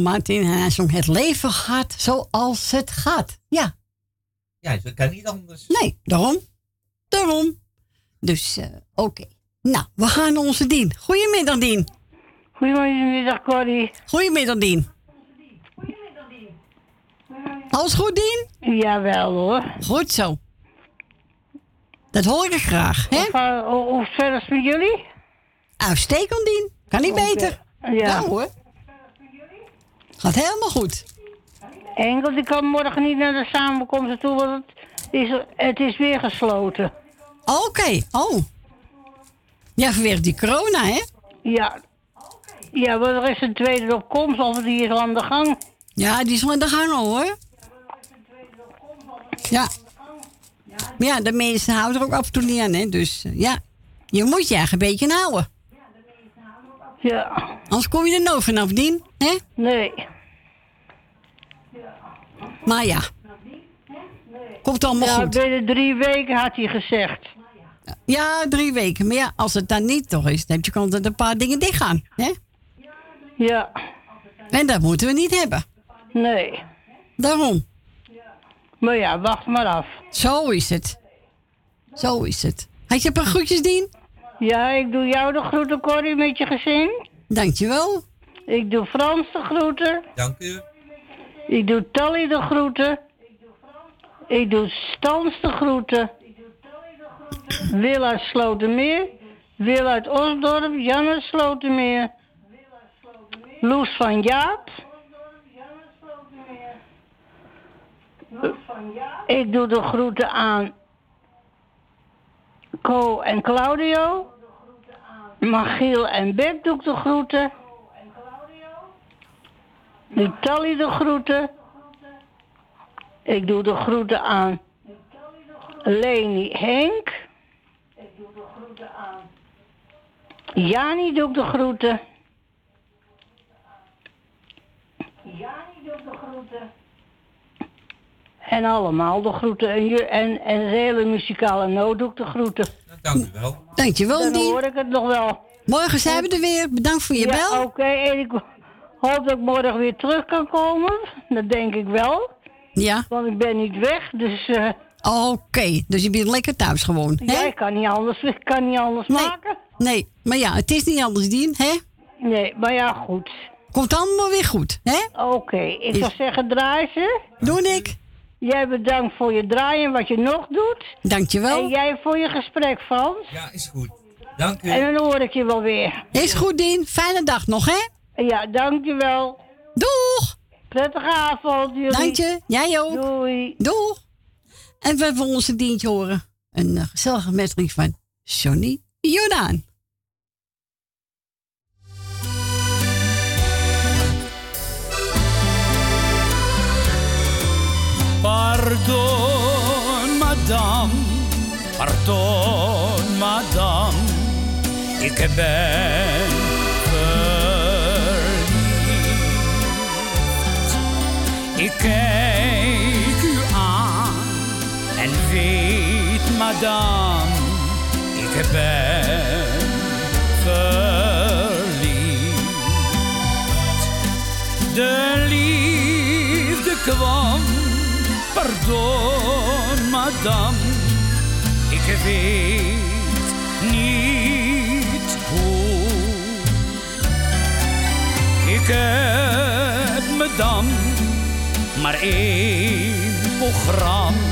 Martin en hij zong Het leven gaat zoals het gaat. Ja, Ja, dat kan niet anders. nee, daarom. Daarom. Dus, eh, oké. Nou, we gaan naar onze Dien. Goedemiddag, Dien. Goedemiddag, Corrie. Goedemiddag, Dien. Alles goed, Dien? Jawel, hoor. Goed zo. Dat hoor ik graag, hè? Hoe, hoe verder met jullie? Uitstekend, Dien. Kan niet beter. Ja. hoor. Gaat helemaal goed. Engels, ik kan morgen niet naar de samenkomst toe, want het is, het is weer gesloten. Oké, oh. Ja, vanwege die corona, hè? Ja. Ja, maar er is een tweede opkomst, of die is al aan de gang. Ja, die is wel aan de gang al, hoor. Ja. Maar ja, de mensen houden er ook af en toe niet aan, hè? Dus eh, ja, je moet je eigen beetje houden. Ja. Anders kom je er nooit vanaf, Dien, hè? Nee. Maar ja. Komt allemaal ja, goed. binnen drie weken had hij gezegd. Ja, drie weken. Maar ja, als het dan niet toch is, dan heb je dat een paar dingen dichtgaan, hè? Ja. En dat moeten we niet hebben. Nee. Daarom. Maar ja, wacht maar af. Zo is het. Zo is het. Had je een paar groetjes, Dien? Ja, ik doe jou de groeten, Corrie, met je gezin. Dankjewel. Ik doe Frans de groeten. Dank u. Ik doe Tally de groeten. Ik doe Stans de groeten. Wil uit Slotermeer. Wil uit Osdorp. Jan uit Slotermeer. Loes van Jaap. Ik doe de groeten aan Co en Claudio. Magiel en Beb doe ik de groeten. Nu Tally de groeten. Ik doe de groeten aan Leni Henk. Ik doe de groeten aan Jani doe ik de groeten. Jani doe ik de groeten. En allemaal de groeten. En, je- en, en de hele muzikale noot doe ik de groeten. Dank u wel. Dankjewel, Dan Dien. hoor ik het nog wel. Morgen zijn we er weer. Bedankt voor je ja, bel. oké. En ik hoop dat ik morgen weer terug kan komen. Dat denk ik wel. Ja. Want ik ben niet weg, dus... eh, Oké, dus je bent lekker thuis gewoon, hè? ja, ik kan niet anders, ik kan niet anders Nee. maken. Nee, maar ja, het is niet anders, Dien, hè? Nee, maar ja, goed. Komt allemaal weer goed, hè? Oké, ik Is- zou zeggen draai ze. Doe ik. Jij bedankt voor je draaien en wat je nog doet. Dankjewel. En jij voor je gesprek, Frans. Ja, is goed. Dank u. En dan hoor ik je wel weer. Is goed, Dien. Fijne dag nog, hè? Ja, dankjewel. Doeg! Prettige avond, jullie. Dank je. Jij ook. Doei. Doeg! En we willen onze Dientje horen. Een uh, gezellige metrie van Johnny Jordaan. Pardon, madame, pardon, madame, ik ben verliefd. Ik kijk u aan en weet, madame, ik ben verliefd. De pardon, madame, ik weet niet hoe. Ik heb me dan maar één programma.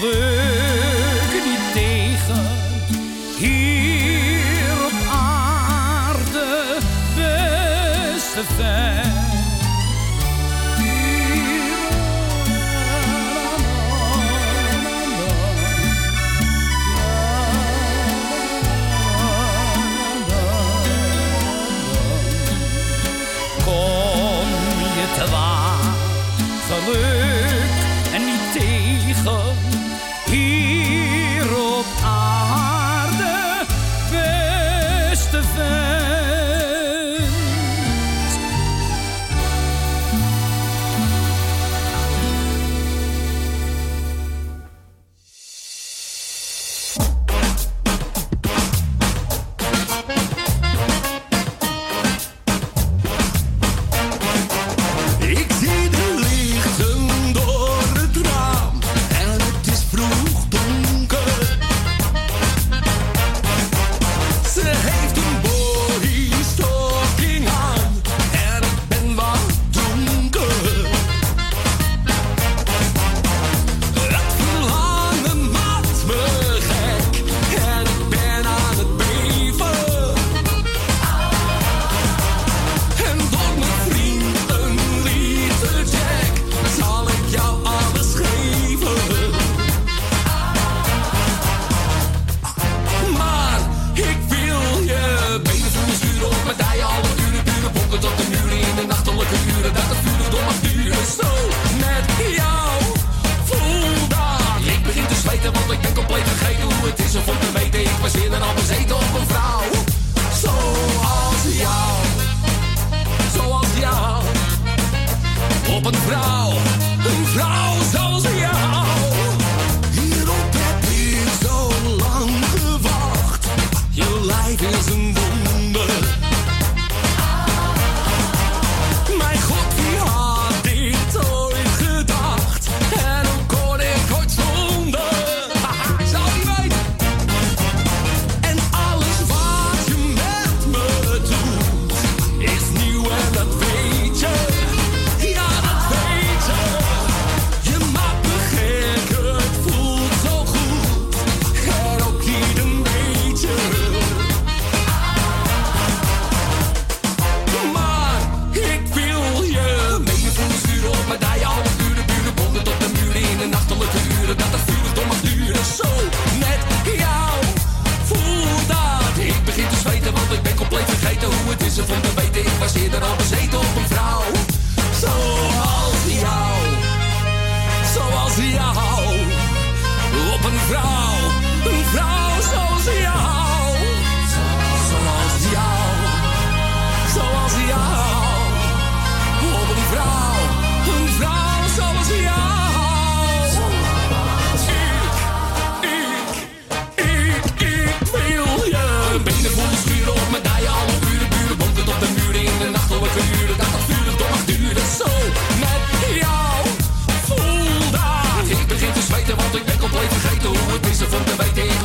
Waar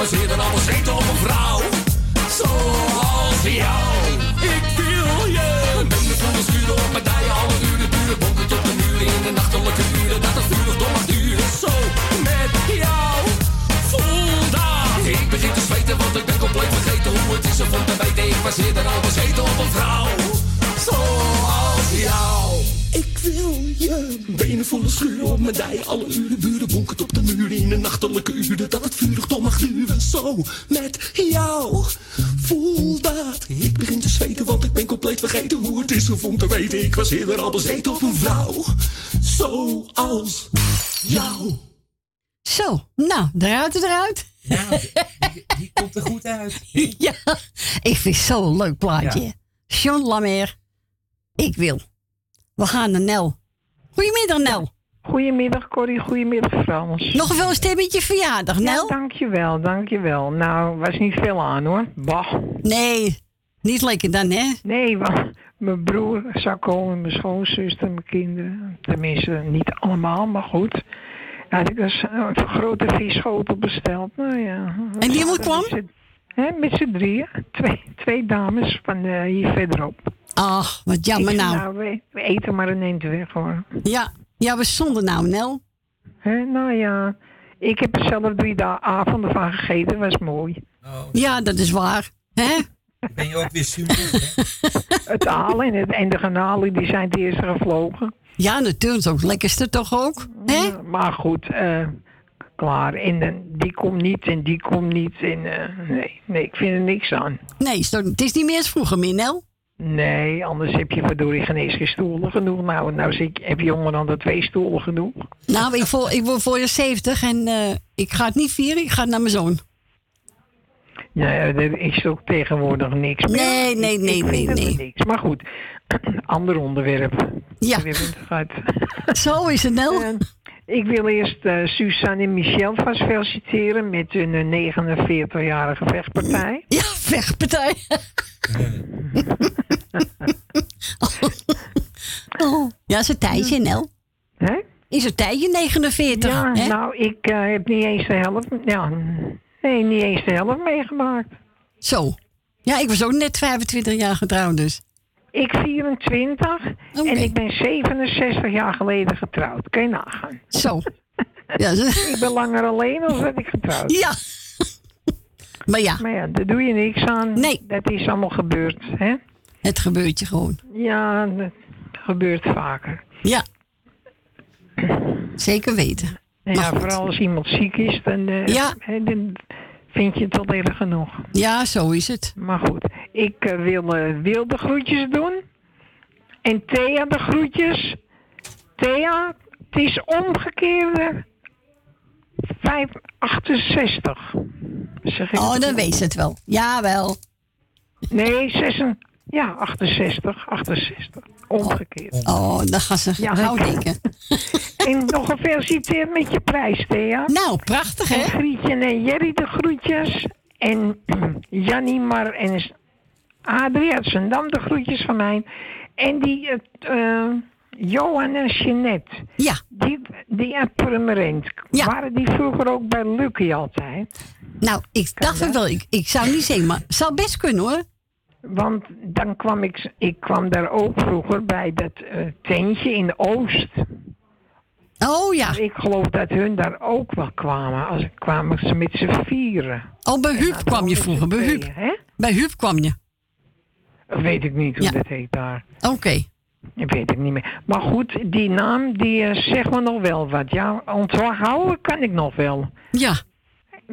weten. Ik was eerder al bezeten op een vrouw. Zoals jou. Ik wil je. Benen vol schuren op medaille, alle uren, buren, bonten tot de muren in de nachtelijke uren. Dat dat vurig door mag duren. Zo, met jou voel dat. Ik begin te zweten, want ik ben compleet vergeten hoe het is om te weten. Ik was eerder al bezeten op een vrouw. Zoals volle schuren op mijn dij. Alle uren buren bonkend op de muren in de nachtelijke uren. Dat het vurig toch mag duren. Zo met jou. Voel dat. Ik begin te zweten, want ik ben compleet vergeten hoe het is om te weten. Ik was eerder al bezeten op een vrouw. Zoals jou. Zo, nou, eruit eruit. Die komt er goed uit. ja, ik vind het zo'n leuk plaatje. Ja. John Lamer, ik wil. We gaan naar Nel. Goedemiddag, Nel. Goedemiddag, Corrie. Goedemiddag, Frans. Nog een stemmetje verjaardag, Nel? Ja, dankjewel, dankjewel. Nou, was niet veel aan, hoor. Bah. Nee, niet lekker dan, hè? Nee, want mijn broer zou komen, mijn schoonzuster, mijn kinderen. Tenminste, niet allemaal, maar goed. Had ik dus een grote visschotel besteld. Nou ja. En wie moet kwam? Met z'n- drieën. Twee, twee dames van eh, hier verderop. Ach, wat jammer zei, nou. we, we eten maar een eend weg, hoor. Ja, ja, we stonden nou, Nel. Hè, nou ja, ik heb er zelf drie avonden van gegeten. was mooi. Ja, dat is waar. Hè? Ben je ook weer super? Het halen en, het, en de garnalen die zijn het eerst gevlogen. Ja, natuurlijk. Ook het lekkerste toch ook? Hè? Ja, maar goed, eh, klaar. En die komt niet en die komt niet. En, eh, nee, nee, ik vind er niks aan. Nee, het is niet meer als vroeger meer, Nel. Nee, anders heb je verdorie geen eens geen stoelen genoeg. Nou, nou zie ik, heb je jongen dan de twee stoelen genoeg. Nou, ik, voor, ik word voor je 70 en eh, ik ga het niet vieren. Ik ga naar mijn zoon. Ja, er is ook tegenwoordig niks meer. Nee, nee, nee, ik nee, nee. niks. Maar goed, ander onderwerp. Ja. Zo is het. En ik wil eerst eh, Suzanne en Michel vast feliciteren met hun eh, 49-jarige vechtpartij. Ja, vechtpartij. oh. Ja, is een tijdje, Nel. Hè? Is een tijdje 49. Ja, hè? nou, ik eh, heb niet eens de helft. Ja, nee, niet eens de helft meegemaakt. Zo. Ja, ik was ook net 25 jaar getrouwd, dus. Ik 24 en ik ben 67 jaar geleden getrouwd. Kan je nagaan? Zo. Ja, ze- ik ben langer alleen dan dat ik getrouwd. Ja. Maar ja. Maar ja, daar doe je niks aan. Nee. Dat is allemaal gebeurd, hè? Het gebeurt je gewoon. Ja, dat gebeurt vaker. Ja. Zeker weten. Maar ja, goed. vooral als iemand ziek is, dan, eh, Ja. dan vind je het wel erg genoeg. Ja, zo is het. Maar goed, ik eh, wil eh, Wil de groetjes doen. En Thea de groetjes. Thea, het is omgekeerde 568. Zeg ik Oh, dan ze het wel. Jawel. Nee, 6, ja, 68, 68. Omgekeerd. Oh, dan gaan ze Ja, gauw denken. En nog gefeliciteerd met je prijs, Thea. Nou, prachtig, hè? En Grietje en Jerry de groetjes. En Jannie Mar en Adrie uit Zandam, de groetjes van mij. En die eh, Johan en Jeanette. Ja. Die, die uit Purmerend. Waren die vroeger ook bij Lucky altijd? Nou, ik dacht het wel. Ik, ik zou niet zeggen, maar het zou best kunnen hoor. Want dan kwam ik, ik kwam daar ook vroeger bij dat eh, tentje in de Oost. Oh ja. Ik geloof dat hun daar ook wel kwamen. Als kwamen ze met z'n vieren. Oh, bij Huub kwam je vroeger. Bij Huub. Hè? Bij Huub kwam je. Weet ik niet hoe Ja. dat heet daar. Oké. Ik weet het niet meer. Maar goed, die naam, die eh, zegt me nog wel wat. Ja, onthouden kan ik nog wel. Ja.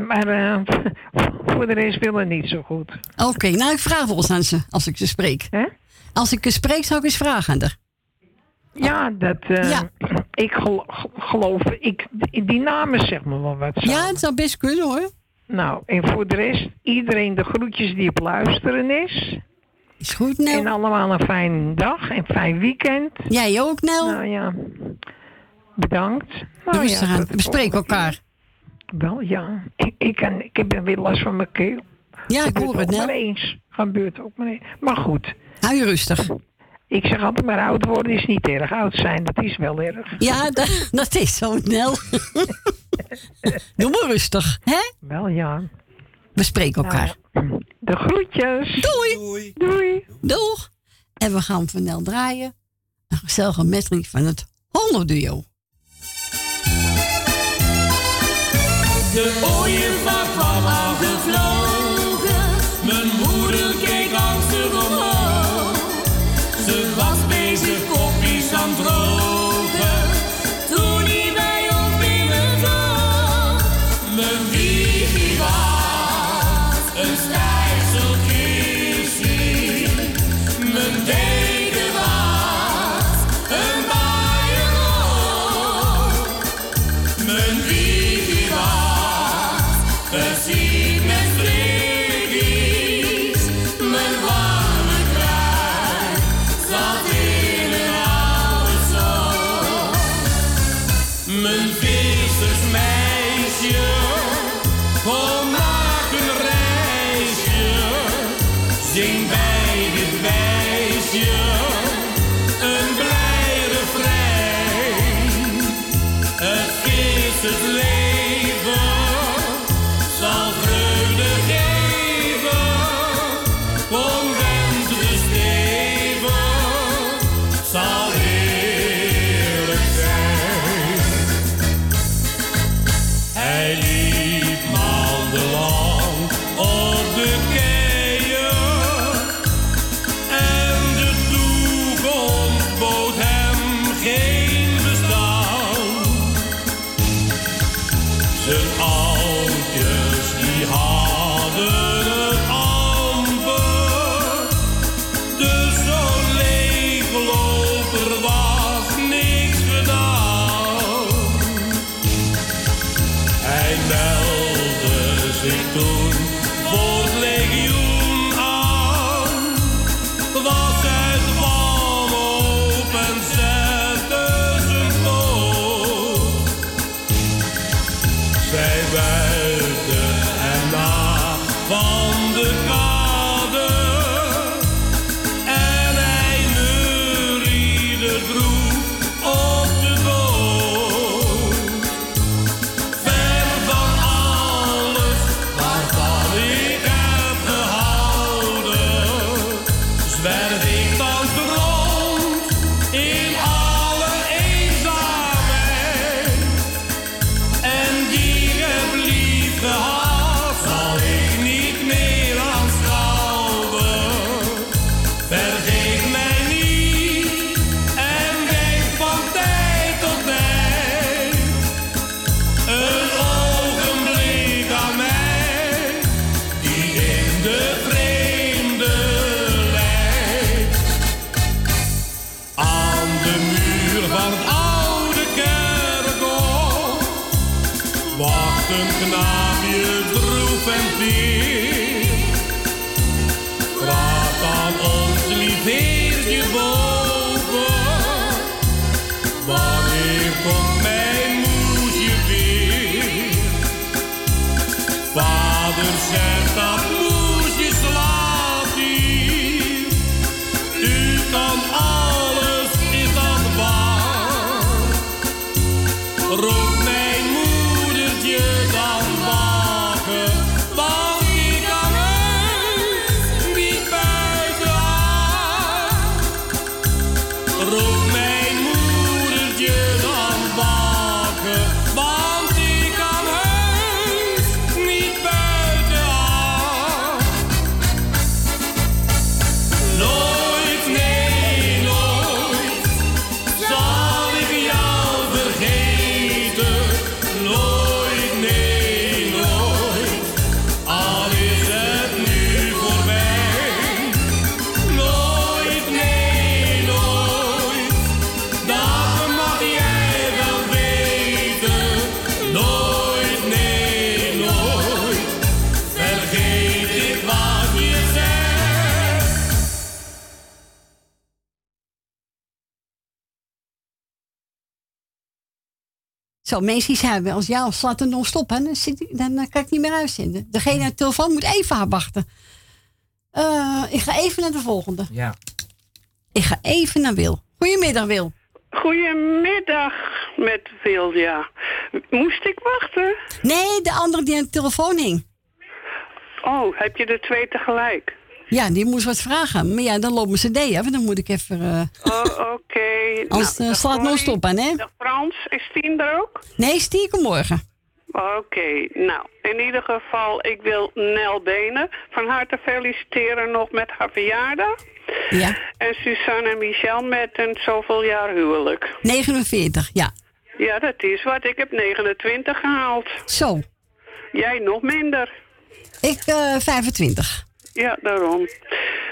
Maar eh, voor de rest wil het niet zo goed. Oké, nou ik vraag wel eens aan ze als ik ze spreek. Als ik ze spreek, zou ik eens vragen aan haar. Ja, dat... eh, Ik gel- geloof... Ik, die namen zeg me wel wat. Ja, het zou best kunnen hoor. Nou, en voor de rest, iedereen de groetjes die op luisteren is. Is goed, Nel. En allemaal een fijne dag en fijn weekend. Jij ook, Nel. Nou ja, bedankt. Nou ja, We spreken elkaar. Wel, ja. Ik, ik, kan, ik heb weer last van mijn keel. Ja, ik hoor het, maar eens. Gebeurt ook maar eens. Maar goed. Hou je rustig. Ik zeg altijd maar oud worden is niet erg. Oud zijn, dat is wel erg. Ja, dat, dat is zo, Nel. Doe maar rustig, hè? Wel ja. We spreken elkaar. De groetjes. Doei. Doei. Doeg. En we gaan van Nel draaien. Een gezellige medley van het Hongerduo. De ooievaar kwam aangevlogen. Zo, mensen die zeiden als jou slaat er non-stop, hè, dan, zit, ik- dan eh, kan ik niet meer uitzenden. Degene aan de telefoon moet even haar wachten. Eh, ik ga even naar de volgende. Ja. Ik ga even naar Wil. Goedemiddag, Wil. Goedemiddag met Wilja. Moest ik wachten? Nee, de andere die aan de telefoon hing. Oh, heb je er twee tegelijk? Ja, die moest wat vragen. Maar ja, dan loopt mijn cd af en dan moet ik even... eh Oh, oké. Anders Nou, eh, slaat Corrie, non-stop aan, hè? Frans, is Tien er ook? Nee, stiekem morgen. Oké, nou, in ieder geval, ik wil Nel Benen van harte feliciteren nog met haar verjaardag. Ja. En Suzanne en Michel met een zoveel jaar huwelijk. 49, ja. Ja, dat is wat. Ik heb 29 gehaald. Zo. Jij nog minder. Ik eh 25. Ja, daarom.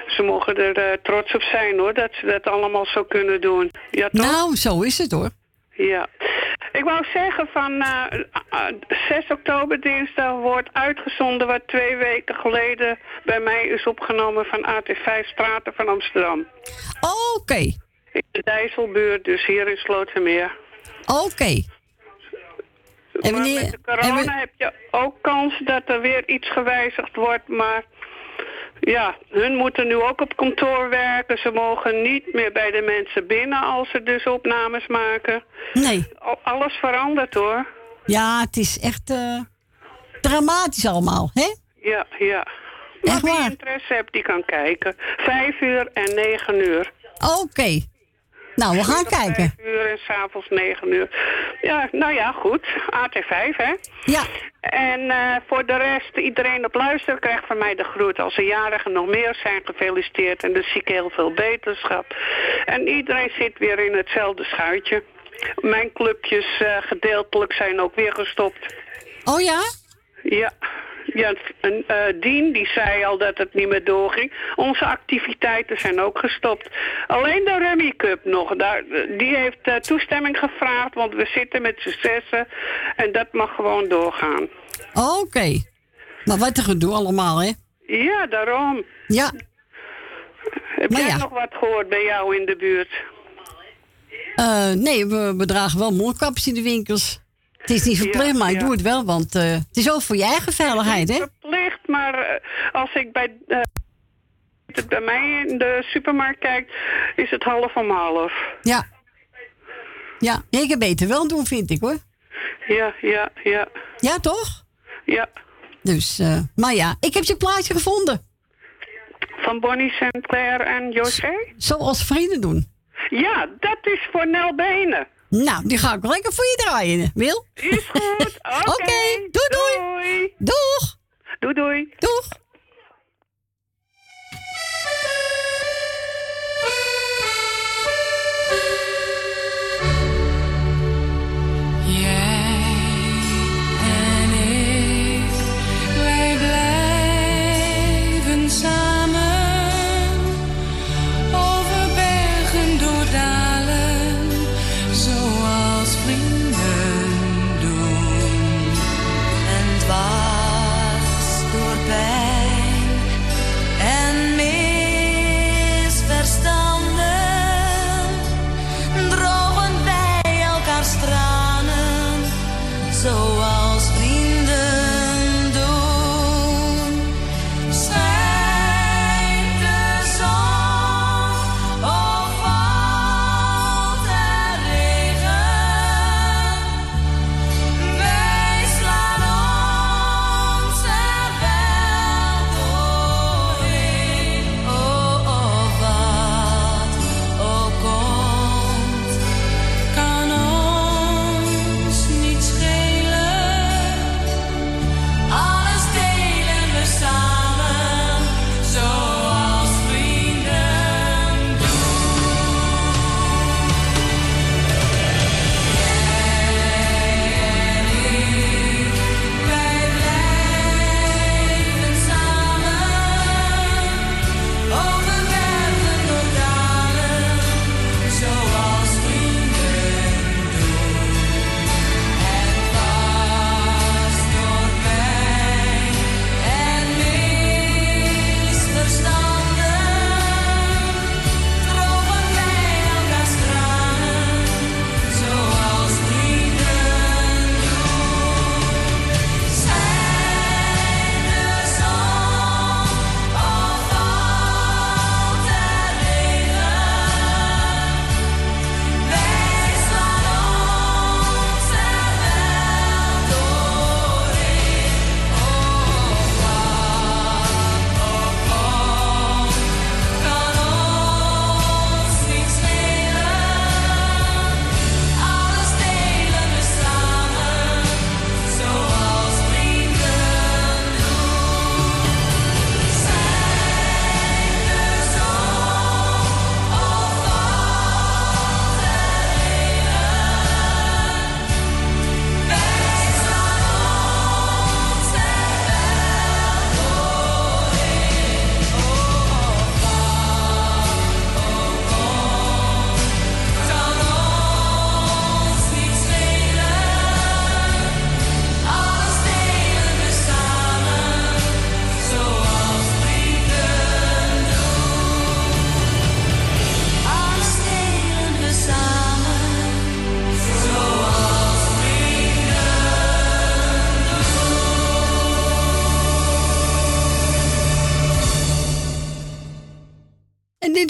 Ze mogen er eh, trots op zijn hoor, dat ze dat allemaal zo kunnen doen. Ja, toch? Nou, zo is het hoor. Ja. Ik wou zeggen van eh, eh, 6 oktober dinsdag wordt uitgezonden wat twee weken geleden bij mij is opgenomen van AT5 Straten van Amsterdam. Oké. In de Dijsselbuurt, dus hier in Slotermeer. Oké. En Maar wanneer... met de corona en we- heb je ook kans dat er weer iets gewijzigd wordt, maar ja, hun moeten nu ook op kantoor werken. Ze mogen niet meer bij de mensen binnen als ze dus opnames maken. Nee. Al- Alles verandert hoor. Ja, het is echt eh, dramatisch allemaal, hè? Ja, ja. Maar wie interesse hebt, die kan kijken. Vijf uur en negen uur. Oké. Nou, we gaan kijken. Vijf uur en s'avonds negen uur. Ja, nou ja, goed. AT5, hè? Ja. En eh, voor de rest, iedereen op luisteren krijgt van mij de groet. Als er jarigen nog meer zijn, gefeliciteerd. En dus zie ik heel veel beterschap. En iedereen zit weer in hetzelfde schuitje. Mijn clubjes eh, gedeeltelijk zijn ook weer gestopt. Oh ja? Ja, ja en, eh, Dien die zei al dat het niet meer doorging. Onze activiteiten zijn ook gestopt. Alleen de Rummy Cup nog, daar, die heeft eh, toestemming gevraagd, want we zitten met z'n zessen en dat mag gewoon doorgaan. Oké. Maar wat een gedoe allemaal, hè? Ja, daarom. Ja. Heb Maar jij ja. nog wat gehoord bij jou in de buurt? Eh, nee, we, we dragen wel mondkapjes in de winkels. Het is niet verplicht, maar ik doe het wel, want eh, het is ook voor je eigen veiligheid, hè? Verplicht, maar eh, als ik bij, het bij mij in de supermarkt kijk, is het half om half. Ja. Ja, ik kan beter wel doen, vind ik, hoor. Ja, ja, ja. Ja, toch? Ja. Dus, eh, maar ja, ik heb je plaatje gevonden. Van Bonnie Sinclair en José? Zoals vrienden doen. Ja, dat is voor Nel Benen. Nou, die ga ik lekker voor je draaien, Wil? Is goed. Oké. doei, doei. Doeg. Doei doei. Doeg.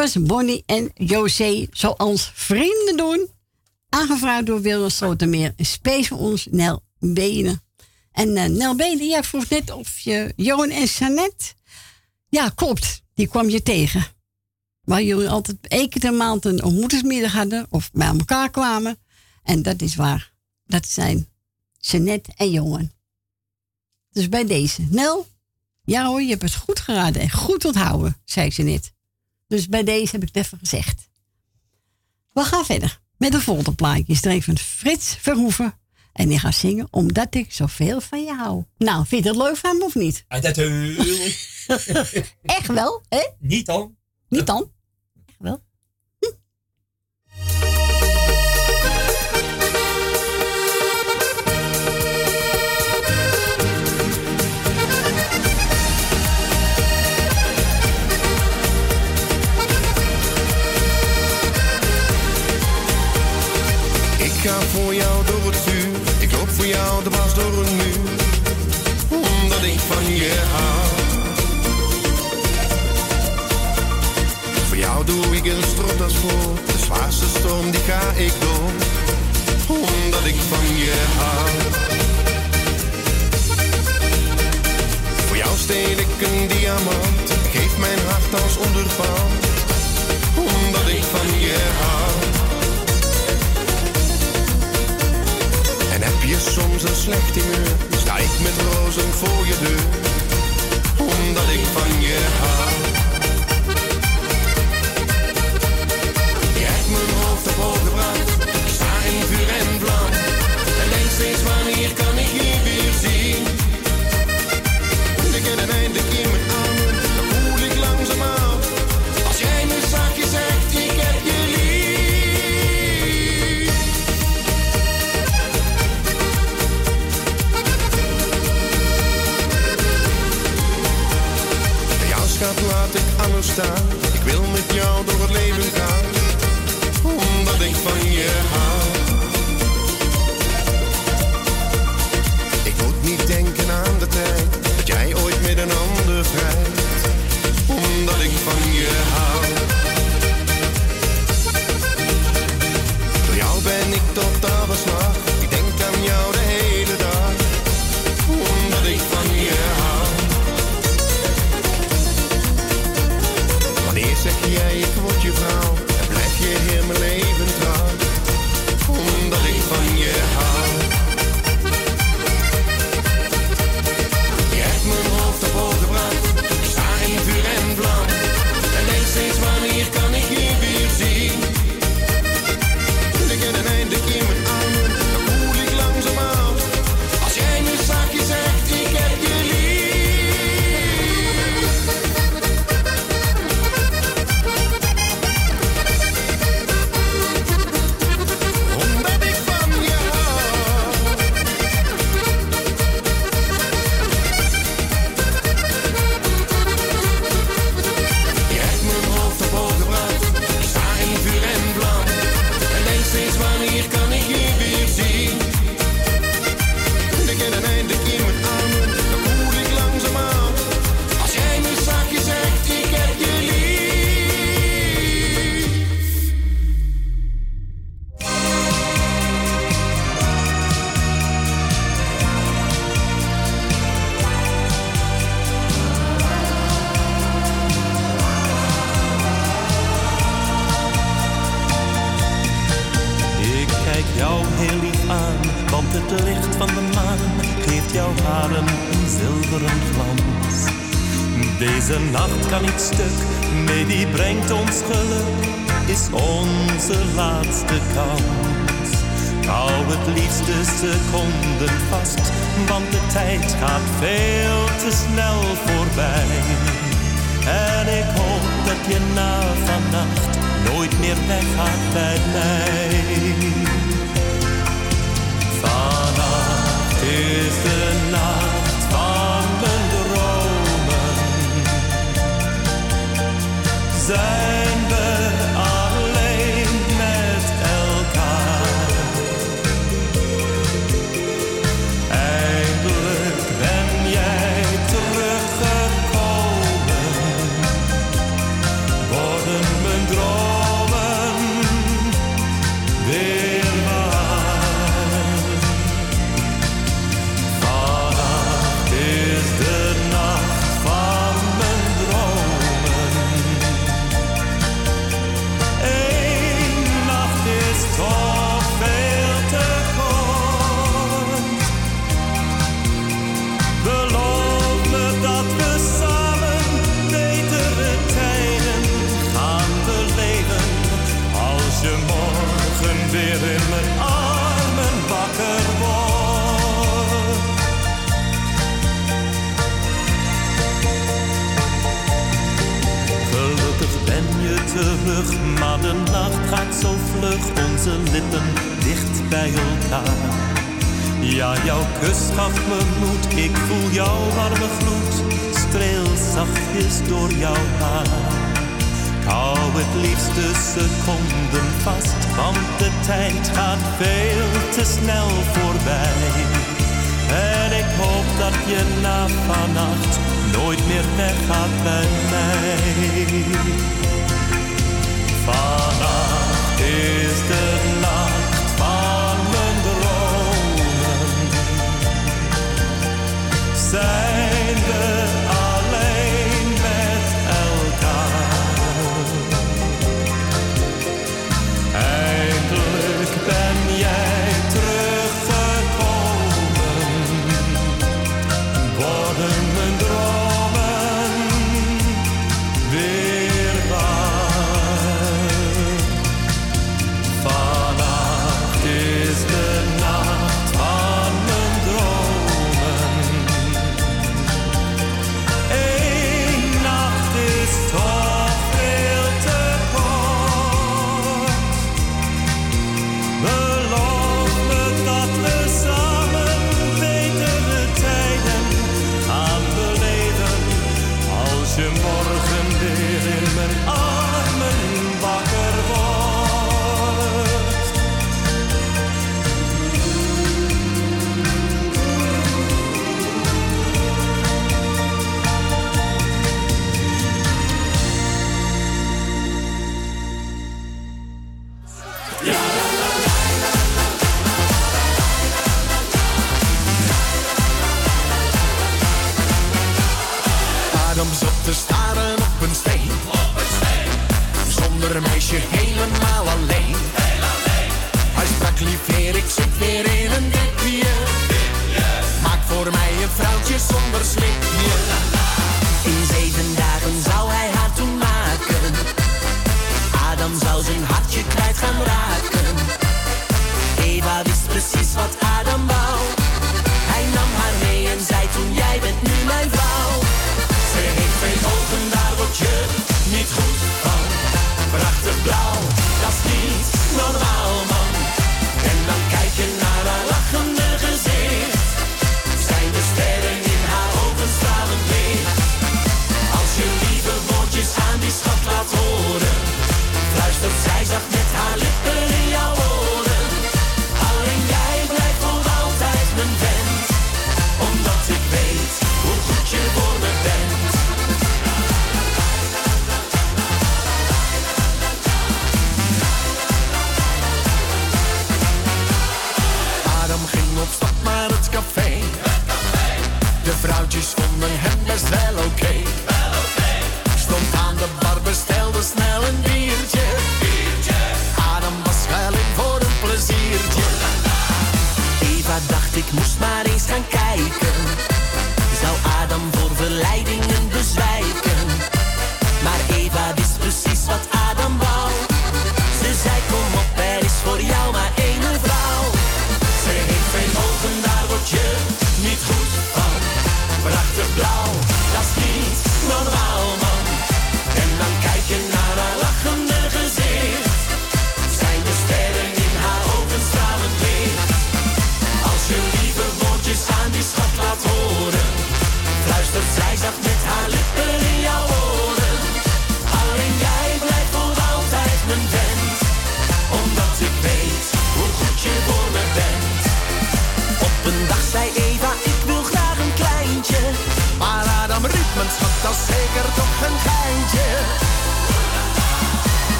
Was Bonnie en José, zoals vrienden doen. Aangevraagd door Wilma Slotermeer. En space voor ons, Nel Benen. En eh, Nel Benen, jij vroeg net of je Johan en Sanet... Ja, klopt. Die kwam je tegen. Waar jullie altijd één keer per maand een ontmoetingsmiddag hadden. Of bij elkaar kwamen. En dat is waar. Dat zijn Sanet en Johan. Dus bij deze. Nel, ja hoor, je hebt het goed geraden en goed onthouden, zei ze net. Dus bij deze heb ik het even gezegd. We gaan verder met de volgende plaatjes. Er van Frits Verhoeven. En die gaat zingen Omdat ik zoveel van je hou. Nou, vind je het leuk van hem of niet? Echt wel, hè? Niet dan. Niet dan? Echt wel. Ik ga voor jou door het vuur, ik loop voor jou de was door een muur, omdat ik van je hou. Voor jou doe ik een stropdas voor, de zwaarste storm die ga ik door, omdat ik van je hou. Voor jou steel ik een diamant, geef mijn hart als onderpand, omdat ik van je hou. Soms een slecht humeur, sta ik met rozen voor je deur, omdat ik van je hou. Je hebt mijn hoofd op hoog ik ons geluk, is onze laatste kans. Hou het liefst de seconden vast, want de tijd gaat veel te snel voorbij. En ik hoop dat je na vannacht nooit meer weggaat bij mij. Vannacht is de nacht zijn we alleen met elkaar. Eindelijk ben jij teruggekomen. Worden mijn dromen weer.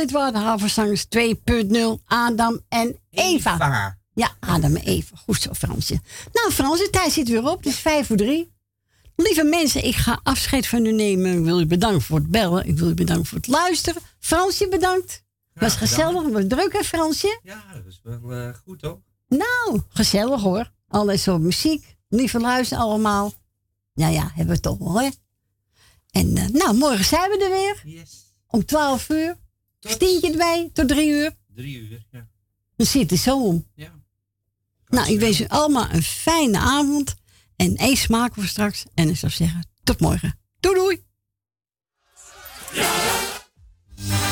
Dit waren de Havenzangers 2.0, Adam en Eva. Eva. Ja, Adam en Eva. Goed zo, Fransje. Nou, Frans, de tijd zit weer op. Het is vijf voor drie. Lieve mensen, ik ga afscheid van u nemen. Ik wil u bedanken voor het bellen. Ik wil u bedanken voor het luisteren. Fransje, bedankt. Was gedaan. gezellig. Was druk, hè, Fransje? Ja, dat is wel eh, goed hoor. Nou, gezellig hoor. Alles op muziek. Lieve luisteren allemaal. Ja, ja, hebben we toch wel, hè? En eh, nou, morgen zijn we er weer. Yes. Om 12 uur. Stientje erbij, tot 3 uur. Drie uur, ja. Dan zit het zo om. Ja. Nou, ik wens u allemaal een fijne avond. En eet smaak voor straks. En ik zou zeggen, tot morgen. Doei doei. Ja,